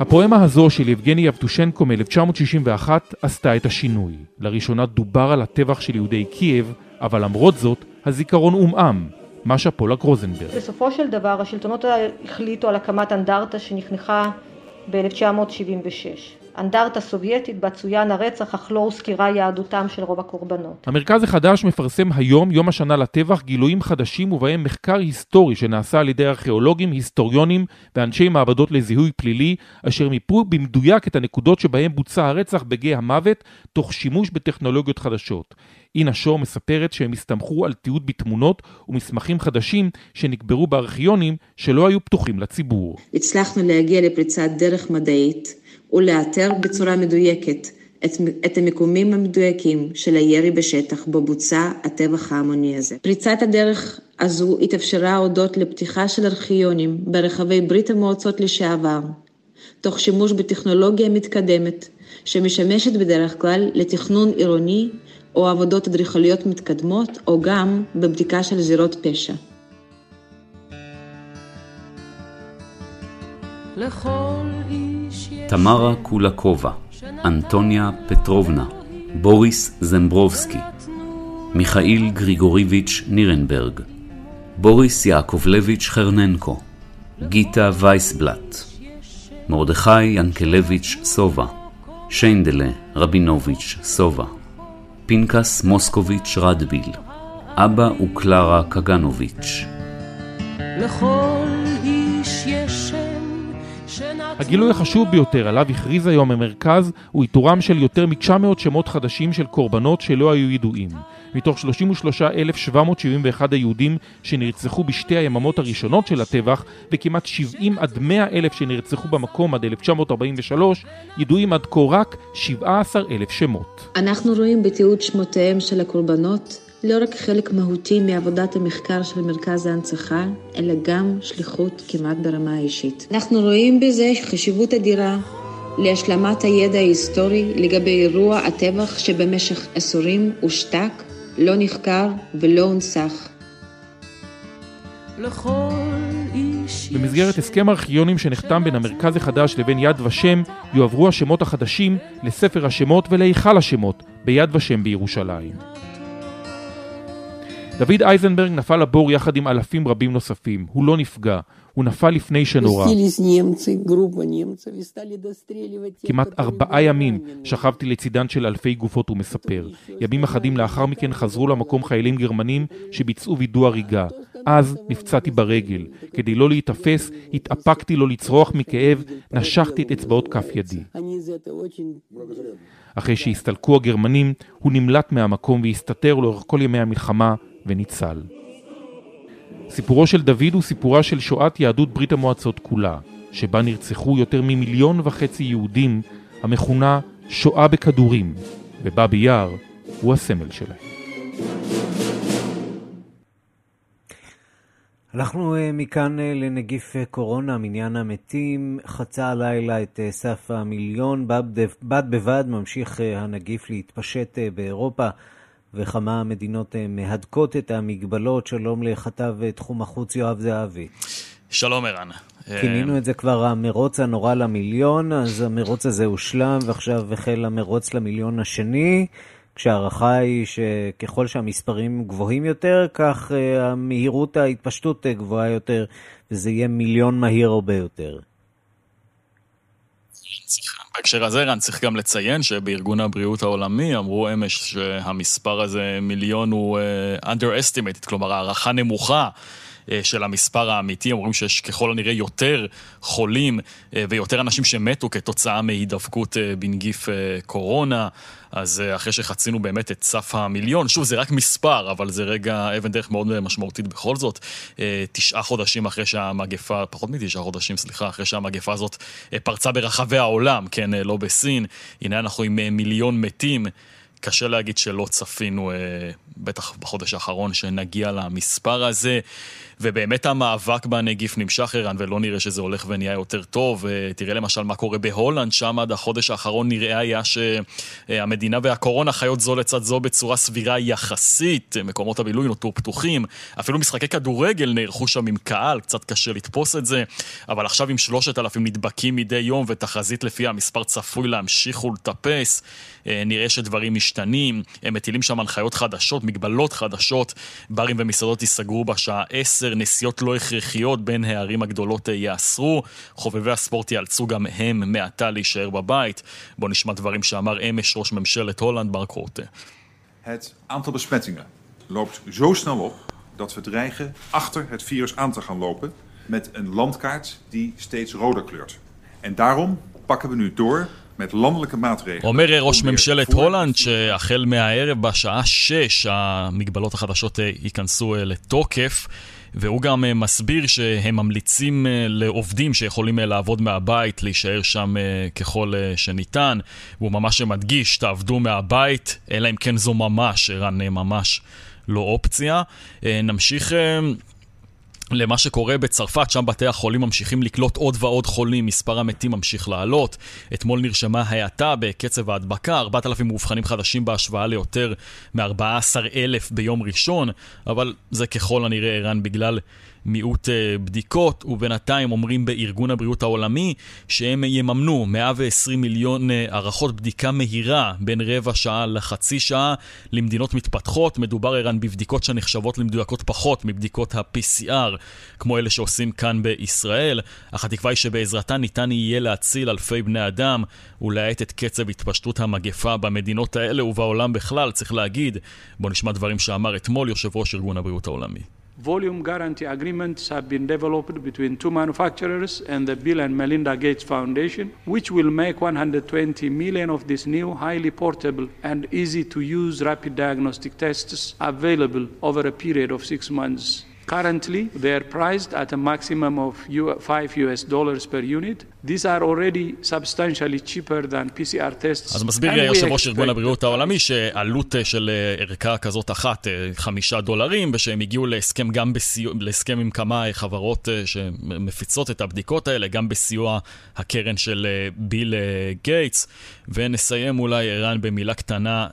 Speaker 13: הפואמה הזו של יבגני יבטושנקו מ-1961 עשתה את השינוי. לראשונה דובר על הטבח של יהודי קייב, אבל למרות זאת, הזיכרון עומעם. משה פולק רוזנברג.
Speaker 15: בסופו של דבר, השלטונות החליטו על הקמת אנדרטה שנחנכה ב-1976. אנדרטה סובייטית בה צוין הרצח אך לא הוזכירה יהדותם של רוב הקורבנות.
Speaker 13: המרכז החדש מפרסם היום, יום השנה לטבח, גילויים חדשים ובהם מחקר היסטורי שנעשה על ידי ארכיאולוגים, היסטוריונים ואנשי מעבדות לזיהוי פלילי, אשר מיפו במדויק את הנקודות שבהם בוצע הרצח בגיא המוות, תוך שימוש בטכנולוגיות חדשות. אינה שור מספרת שהם הסתמכו על תיעוד בתמונות ומסמכים חדשים שנקברו בארכיונים שלא היו פתוחים לציבור.
Speaker 16: הצלחנו להגיע לפריצת דרך מדעית ולאתר בצורה מדויקת את, את המיקומים המדויקים של הירי בשטח בו בוצע הטבח ההמוני הזה. פריצת הדרך הזו התאפשרה הודות לפתיחה של ארכיונים ברחבי ברית המועצות לשעבר, תוך שימוש בטכנולוגיה מתקדמת, שמשמשת בדרך כלל לתכנון עירוני או עבודות אדריכליות מתקדמות, או גם בבדיקה של זירות פשע.
Speaker 17: תמרה קולקובה, אנטוניה פטרובנה, בוריס זמברובסקי, מיכאיל גריגוריביץ' נירנברג, בוריס יעקובלביץ' חרננקו, גיטה וייסבלט, מרדכי ינקלביץ' סובה, שיינדלה רבינוביץ' סובה. פנקס מוסקוביץ' רדביל, אבא וקלרה קגנוביץ'.
Speaker 13: הגילוי החשוב ביותר עליו הכריז היום המרכז הוא איתורם של יותר מ-900 שמות חדשים של קורבנות שלא היו ידועים. מתוך 33,771 היהודים שנרצחו בשתי היממות הראשונות של הטבח וכמעט 70 עד 100 אלף שנרצחו במקום עד 1943, ידועים עד כה רק 17,000 שמות.
Speaker 16: אנחנו רואים בתיעוד שמותיהם של הקורבנות לא רק חלק מהותי מעבודת המחקר של מרכז ההנצחה, אלא גם שליחות כמעט ברמה האישית. אנחנו רואים בזה חשיבות אדירה להשלמת הידע ההיסטורי לגבי אירוע הטבח שבמשך עשורים הושתק לא נחקר ולא הונצח.
Speaker 13: במסגרת הסכם ארכיונים שנחתם בין המרכז החדש לבין יד ושם, יועברו השמות החדשים לספר השמות ולהיכל השמות ביד ושם בירושלים. דוד אייזנברג נפל לבור יחד עם אלפים רבים נוספים. הוא לא נפגע, הוא נפל לפני שנורא. כמעט ארבעה ימים שכבתי לצידן של אלפי גופות, הוא מספר. ימים אחדים לאחר מכן חזרו למקום חיילים גרמנים שביצעו וידוא הריגה. אז נפצעתי ברגל. כדי לא להיתפס, התאפקתי לא לצרוח מכאב, נשכתי את אצבעות כף ידי. אחרי שהסתלקו הגרמנים, הוא נמלט מהמקום והסתתר לאורך כל ימי המלחמה וניצל. סיפורו של דוד הוא סיפורה של שואת יהדות ברית המועצות כולה, שבה נרצחו יותר ממיליון וחצי יהודים, המכונה שואה בכדורים, ובאבי יער הוא הסמל שלהם.
Speaker 1: הלכנו אה, מכאן אה, לנגיף אה, קורונה, מניין המתים, חצה הלילה את סף המיליון, בד בבד ממשיך הנגיף להתפשט באירופה. וכמה מדינות אה, מהדקות את המגבלות. שלום לכתב אה, תחום החוץ יואב זהבי.
Speaker 18: שלום ערן.
Speaker 1: כינינו את זה כבר המרוץ הנורא למיליון, אז המרוץ הזה הושלם, ועכשיו החל המרוץ למיליון השני, כשההערכה היא שככל שהמספרים גבוהים יותר, כך אה, המהירות ההתפשטות גבוהה יותר, וזה יהיה מיליון מהיר הרבה יותר.
Speaker 18: בהקשר הזה, רן, צריך גם לציין שבארגון הבריאות העולמי אמרו אמש שהמספר הזה, מיליון, הוא uh, underestimated, כלומר הערכה נמוכה. של המספר האמיתי, אומרים שיש ככל הנראה יותר חולים ויותר אנשים שמתו כתוצאה מהידבקות בנגיף קורונה. אז אה, אחרי שחצינו באמת את סף המיליון, שוב, זה רק מספר, אבל זה רגע אבן דרך מאוד משמעותית בכל זאת. אה, תשעה חודשים אחרי שהמגפה, פחות מתשעה חודשים, סליחה, אחרי שהמגפה הזאת אה, פרצה ברחבי העולם, כן, לא בסין. הנה אנחנו עם מיליון מתים. קשה להגיד שלא צפינו, בטח בחודש האחרון, שנגיע למספר הזה. ובאמת המאבק בנגיף נמשך, ערן, ולא נראה שזה הולך ונהיה יותר טוב. תראה למשל מה קורה בהולנד, שם עד החודש האחרון נראה היה שהמדינה והקורונה חיות זו לצד זו בצורה סבירה יחסית. מקומות הבילוי נותרו פתוחים. אפילו משחקי כדורגל נערכו שם עם קהל, קצת קשה לתפוס את זה. אבל עכשיו עם שלושת אלפים נדבקים מדי יום, ותחזית לפי המספר צפוי להמשיך ולטפס. נראה שדברים משתנים, הם מטילים שם הנחיות חדשות, מגבלות חדשות. ברים ומסעדות ייסגרו בשעה 10. 10 נסיעות לא הכרחיות בין הערים הגדולות ייאסרו. חובבי הספורט ייאלצו גם הם מעתה להישאר בבית. בואו נשמע דברים שאמר אמש ראש ממשלת הולנד, מרק רוטה.
Speaker 19: Het aantal besmettingen loopt zo snel op dat we dreigen achter het virus aan te gaan lopen met een landkaart die steeds roder kleurt. En daarom pakken we nu door.
Speaker 18: אומר ראש ממשלת הולנד שהחל מהערב בשעה 6 המגבלות החדשות ייכנסו לתוקף. והוא גם מסביר שהם ממליצים לעובדים שיכולים לעבוד מהבית, להישאר שם ככל שניתן. והוא ממש מדגיש, תעבדו מהבית, אלא אם כן זו ממש, ערן, ממש לא אופציה. נמשיך למה שקורה בצרפת, שם בתי החולים ממשיכים לקלוט עוד ועוד חולים, מספר המתים ממשיך לעלות. אתמול נרשמה האטה בקצב ההדבקה, 4,000 מאובחנים חדשים בהשוואה ליותר מ-14,000 ביום ראשון, אבל זה ככל הנראה ערן בגלל מיעוט אה, בדיקות, ובינתיים אומרים בארגון הבריאות העולמי שהם יממנו 120 מיליון אה, הערכות בדיקה מהירה בין רבע שעה לחצי שעה למדינות מתפתחות. מדובר ערן בבדיקות שנחשבות למדויקות פחות מבדיקות ה-PCR, כמו אלה שעושים כאן בישראל, אך התקווה היא שבעזרתן ניתן יהיה להציל אלפי בני אדם ולהאט את קצב התפשטות המגפה במדינות האלה ובעולם בכלל, צריך להגיד. בואו נשמע דברים שאמר אתמול יושב ראש ארגון הבריאות העולמי.
Speaker 20: Volume guarantee agreements have been developed between two manufacturers and the Bill and Melinda Gates Foundation, which will make 120 million of these new highly portable and easy to use rapid diagnostic tests available over a period of six months. Currently, they are priced at a maximum of 5 US dollars per unit. These are already substantially cheaper than PCR tests.
Speaker 18: אז מסביר יושב ראש ארגון הבריאות העולמי שעלות של ערכה כזאת אחת, חמישה דולרים, ושהם הגיעו להסכם גם בסיוע, להסכם עם כמה חברות שמפיצות את הבדיקות האלה, גם בסיוע הקרן של ביל גייטס. ונסיים אולי, ערן, במילה קטנה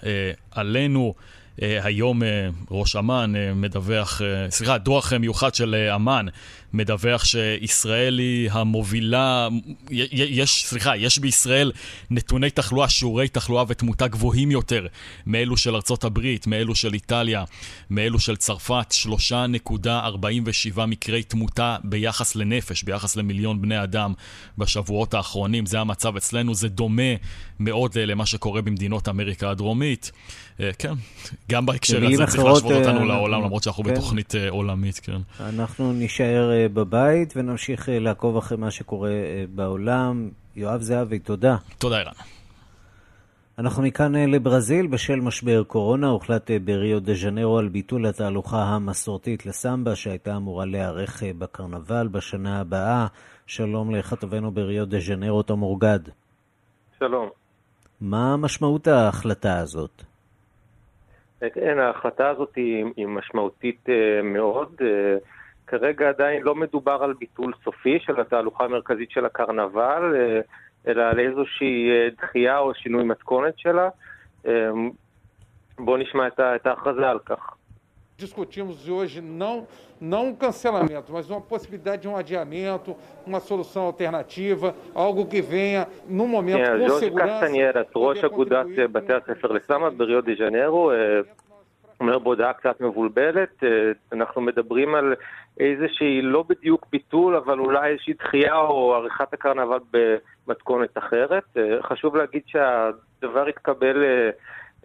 Speaker 18: עלינו. אה, היום אה, ראש אמ"ן אה, מדווח, סליחה, דוח מיוחד של אמ"ן מדווח שישראל היא המובילה, יש, סליחה, יש בישראל נתוני תחלואה, שיעורי תחלואה ותמותה גבוהים יותר מאלו של ארצות הברית, מאלו של איטליה, מאלו של צרפת, 3.47 מקרי תמותה ביחס לנפש, ביחס למיליון בני אדם בשבועות האחרונים. זה המצב אצלנו, זה דומה מאוד למה שקורה במדינות אמריקה הדרומית. כן, גם בהקשר הזה צריך להשוות אותנו לעולם, למרות שאנחנו כן. בתוכנית עולמית, כן.
Speaker 1: אנחנו נישאר בבית ונמשיך אה, לעקוב אחרי מה שקורה אה, בעולם. יואב זהבי, תודה.
Speaker 18: תודה, ערן.
Speaker 1: אנחנו מכאן אה, לברזיל. בשל משבר קורונה הוחלט בריו דה ז'נרו על ביטול התהלוכה המסורתית לסמבה שהייתה אמורה להיערך בקרנבל בשנה הבאה. שלום לכתבנו בריו דה ז'נרו, תום אורגד.
Speaker 21: שלום.
Speaker 1: מה משמעות ההחלטה הזאת?
Speaker 21: כן, ההחלטה הזאת היא, היא משמעותית מאוד. כרגע עדיין לא מדובר על ביטול סופי של התהלוכה המרכזית של הקרנבל, אה, אלא על איזושהי אה, דחייה או שינוי מתכונת שלה. אה, בואו נשמע את ההכרזה על כך.
Speaker 22: discutimos hoje não, não um cancelamento, mas uma possibilidade de um adiamento, uma solução alternativa, algo que venha no momento com segurança.
Speaker 21: ראש אגודת בתי הספר לסמה בריו דה ז'נרו, אומר בהודעה קצת מבולבלת, אנחנו מדברים על איזושהי, לא בדיוק ביטול, אבל אולי איזושהי דחייה או עריכת הקרנבל במתכונת אחרת. חשוב להגיד שהדבר התקבל,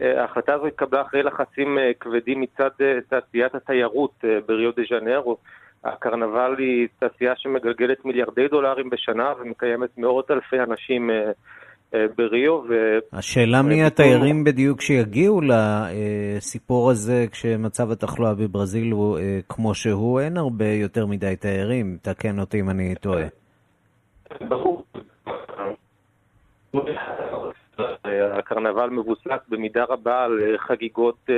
Speaker 21: ההחלטה הזו התקבלה אחרי לחצים כבדים מצד תעשיית התיירות בריו דה ז'נרו, הקרנבל היא תעשייה שמגלגלת מיליארדי דולרים בשנה ומקיימת מאות אלפי אנשים בריו. ו...
Speaker 1: השאלה מי התיירים בדיוק שיגיעו לסיפור הזה כשמצב התחלואה בברזיל הוא כמו שהוא, אין הרבה יותר מדי תיירים, תקן אותי אם אני טועה.
Speaker 21: ברור. הקרנבל מבוסס במידה רבה על חגיגות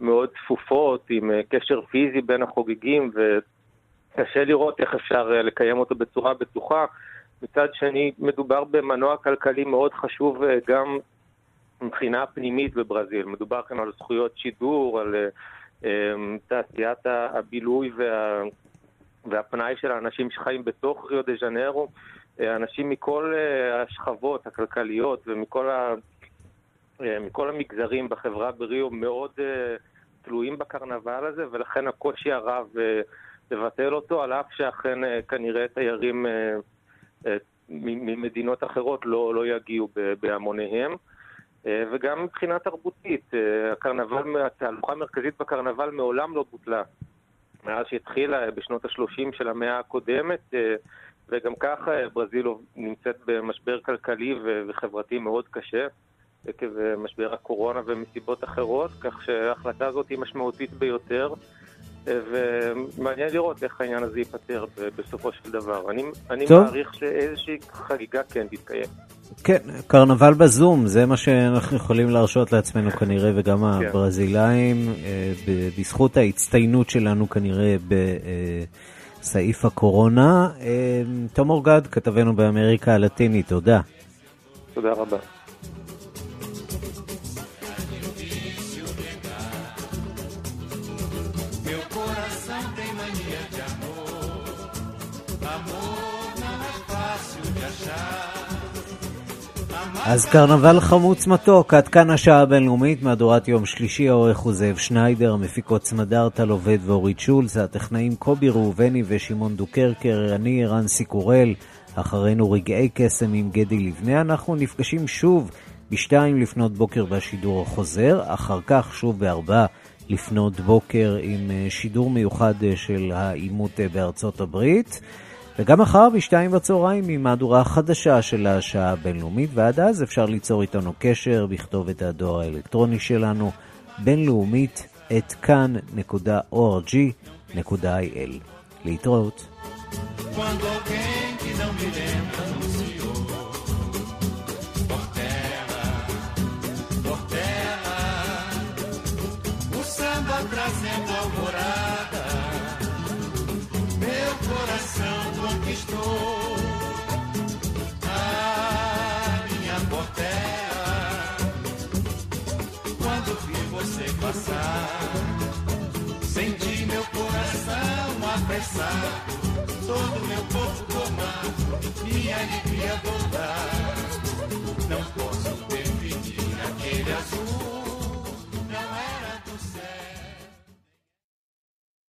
Speaker 21: מאוד צפופות, עם קשר פיזי בין החוגגים, וקשה לראות איך אפשר לקיים אותו בצורה בטוחה. מצד שני, מדובר במנוע כלכלי מאוד חשוב גם מבחינה פנימית בברזיל. מדובר כאן על זכויות שידור, על תעשיית הבילוי וה... והפנאי של האנשים שחיים בתוך ריו דה ז'נרו. אנשים מכל השכבות הכלכליות ומכל ה... מכל המגזרים בחברה בריו מאוד תלויים בקרנבל הזה, ולכן הקושי הרב לבטל אותו, על אף שאכן כנראה תיירים ממדינות אחרות לא, לא יגיעו בהמוניהם. וגם מבחינה תרבותית, הקרנבל, התהלוכה המרכזית בקרנבל מעולם לא בוטלה. מאז שהתחילה בשנות ה-30 של המאה הקודמת, וגם ככה ברזיל נמצאת במשבר כלכלי וחברתי מאוד קשה, עקב משבר הקורונה ומסיבות אחרות, כך שההחלטה הזאת היא משמעותית ביותר. ומעניין לראות איך העניין הזה ייפתר בסופו של דבר. אני, אני מעריך שאיזושהי חגיגה כן תתקיים.
Speaker 1: כן, קרנבל בזום, זה מה שאנחנו יכולים להרשות לעצמנו כנראה, וגם כן. הברזילאים, בזכות ההצטיינות שלנו כנראה בסעיף הקורונה. תום אורגד, כתבנו באמריקה הלטינית, תודה.
Speaker 21: תודה רבה.
Speaker 1: אז קרנבל חמוץ מתוק, עד כאן השעה הבינלאומית, מהדורת יום שלישי, העורך הוא זאב שניידר, המפיקות סמדר טל עובד ואורית שולץ, הטכנאים קובי ראובני ושמעון דוקרקר, אני ערן סיקורל, אחרינו רגעי קסם עם גדי לבנה, אנחנו נפגשים שוב בשתיים לפנות בוקר בשידור החוזר, אחר כך שוב בארבע לפנות בוקר עם שידור מיוחד של העימות בארצות הברית. וגם מחר בשתיים בצהריים עם מהדורה חדשה של השעה הבינלאומית, ועד אז אפשר ליצור איתנו קשר בכתובת הדואר האלקטרוני שלנו, בינלאומית את כאן.org.il. להתראות. Quando trazendo alvorada. Meu coração conquistou a minha portela. Quando vi você passar, senti meu coração apressar. Todo meu corpo tomar, minha alegria voltar. Não posso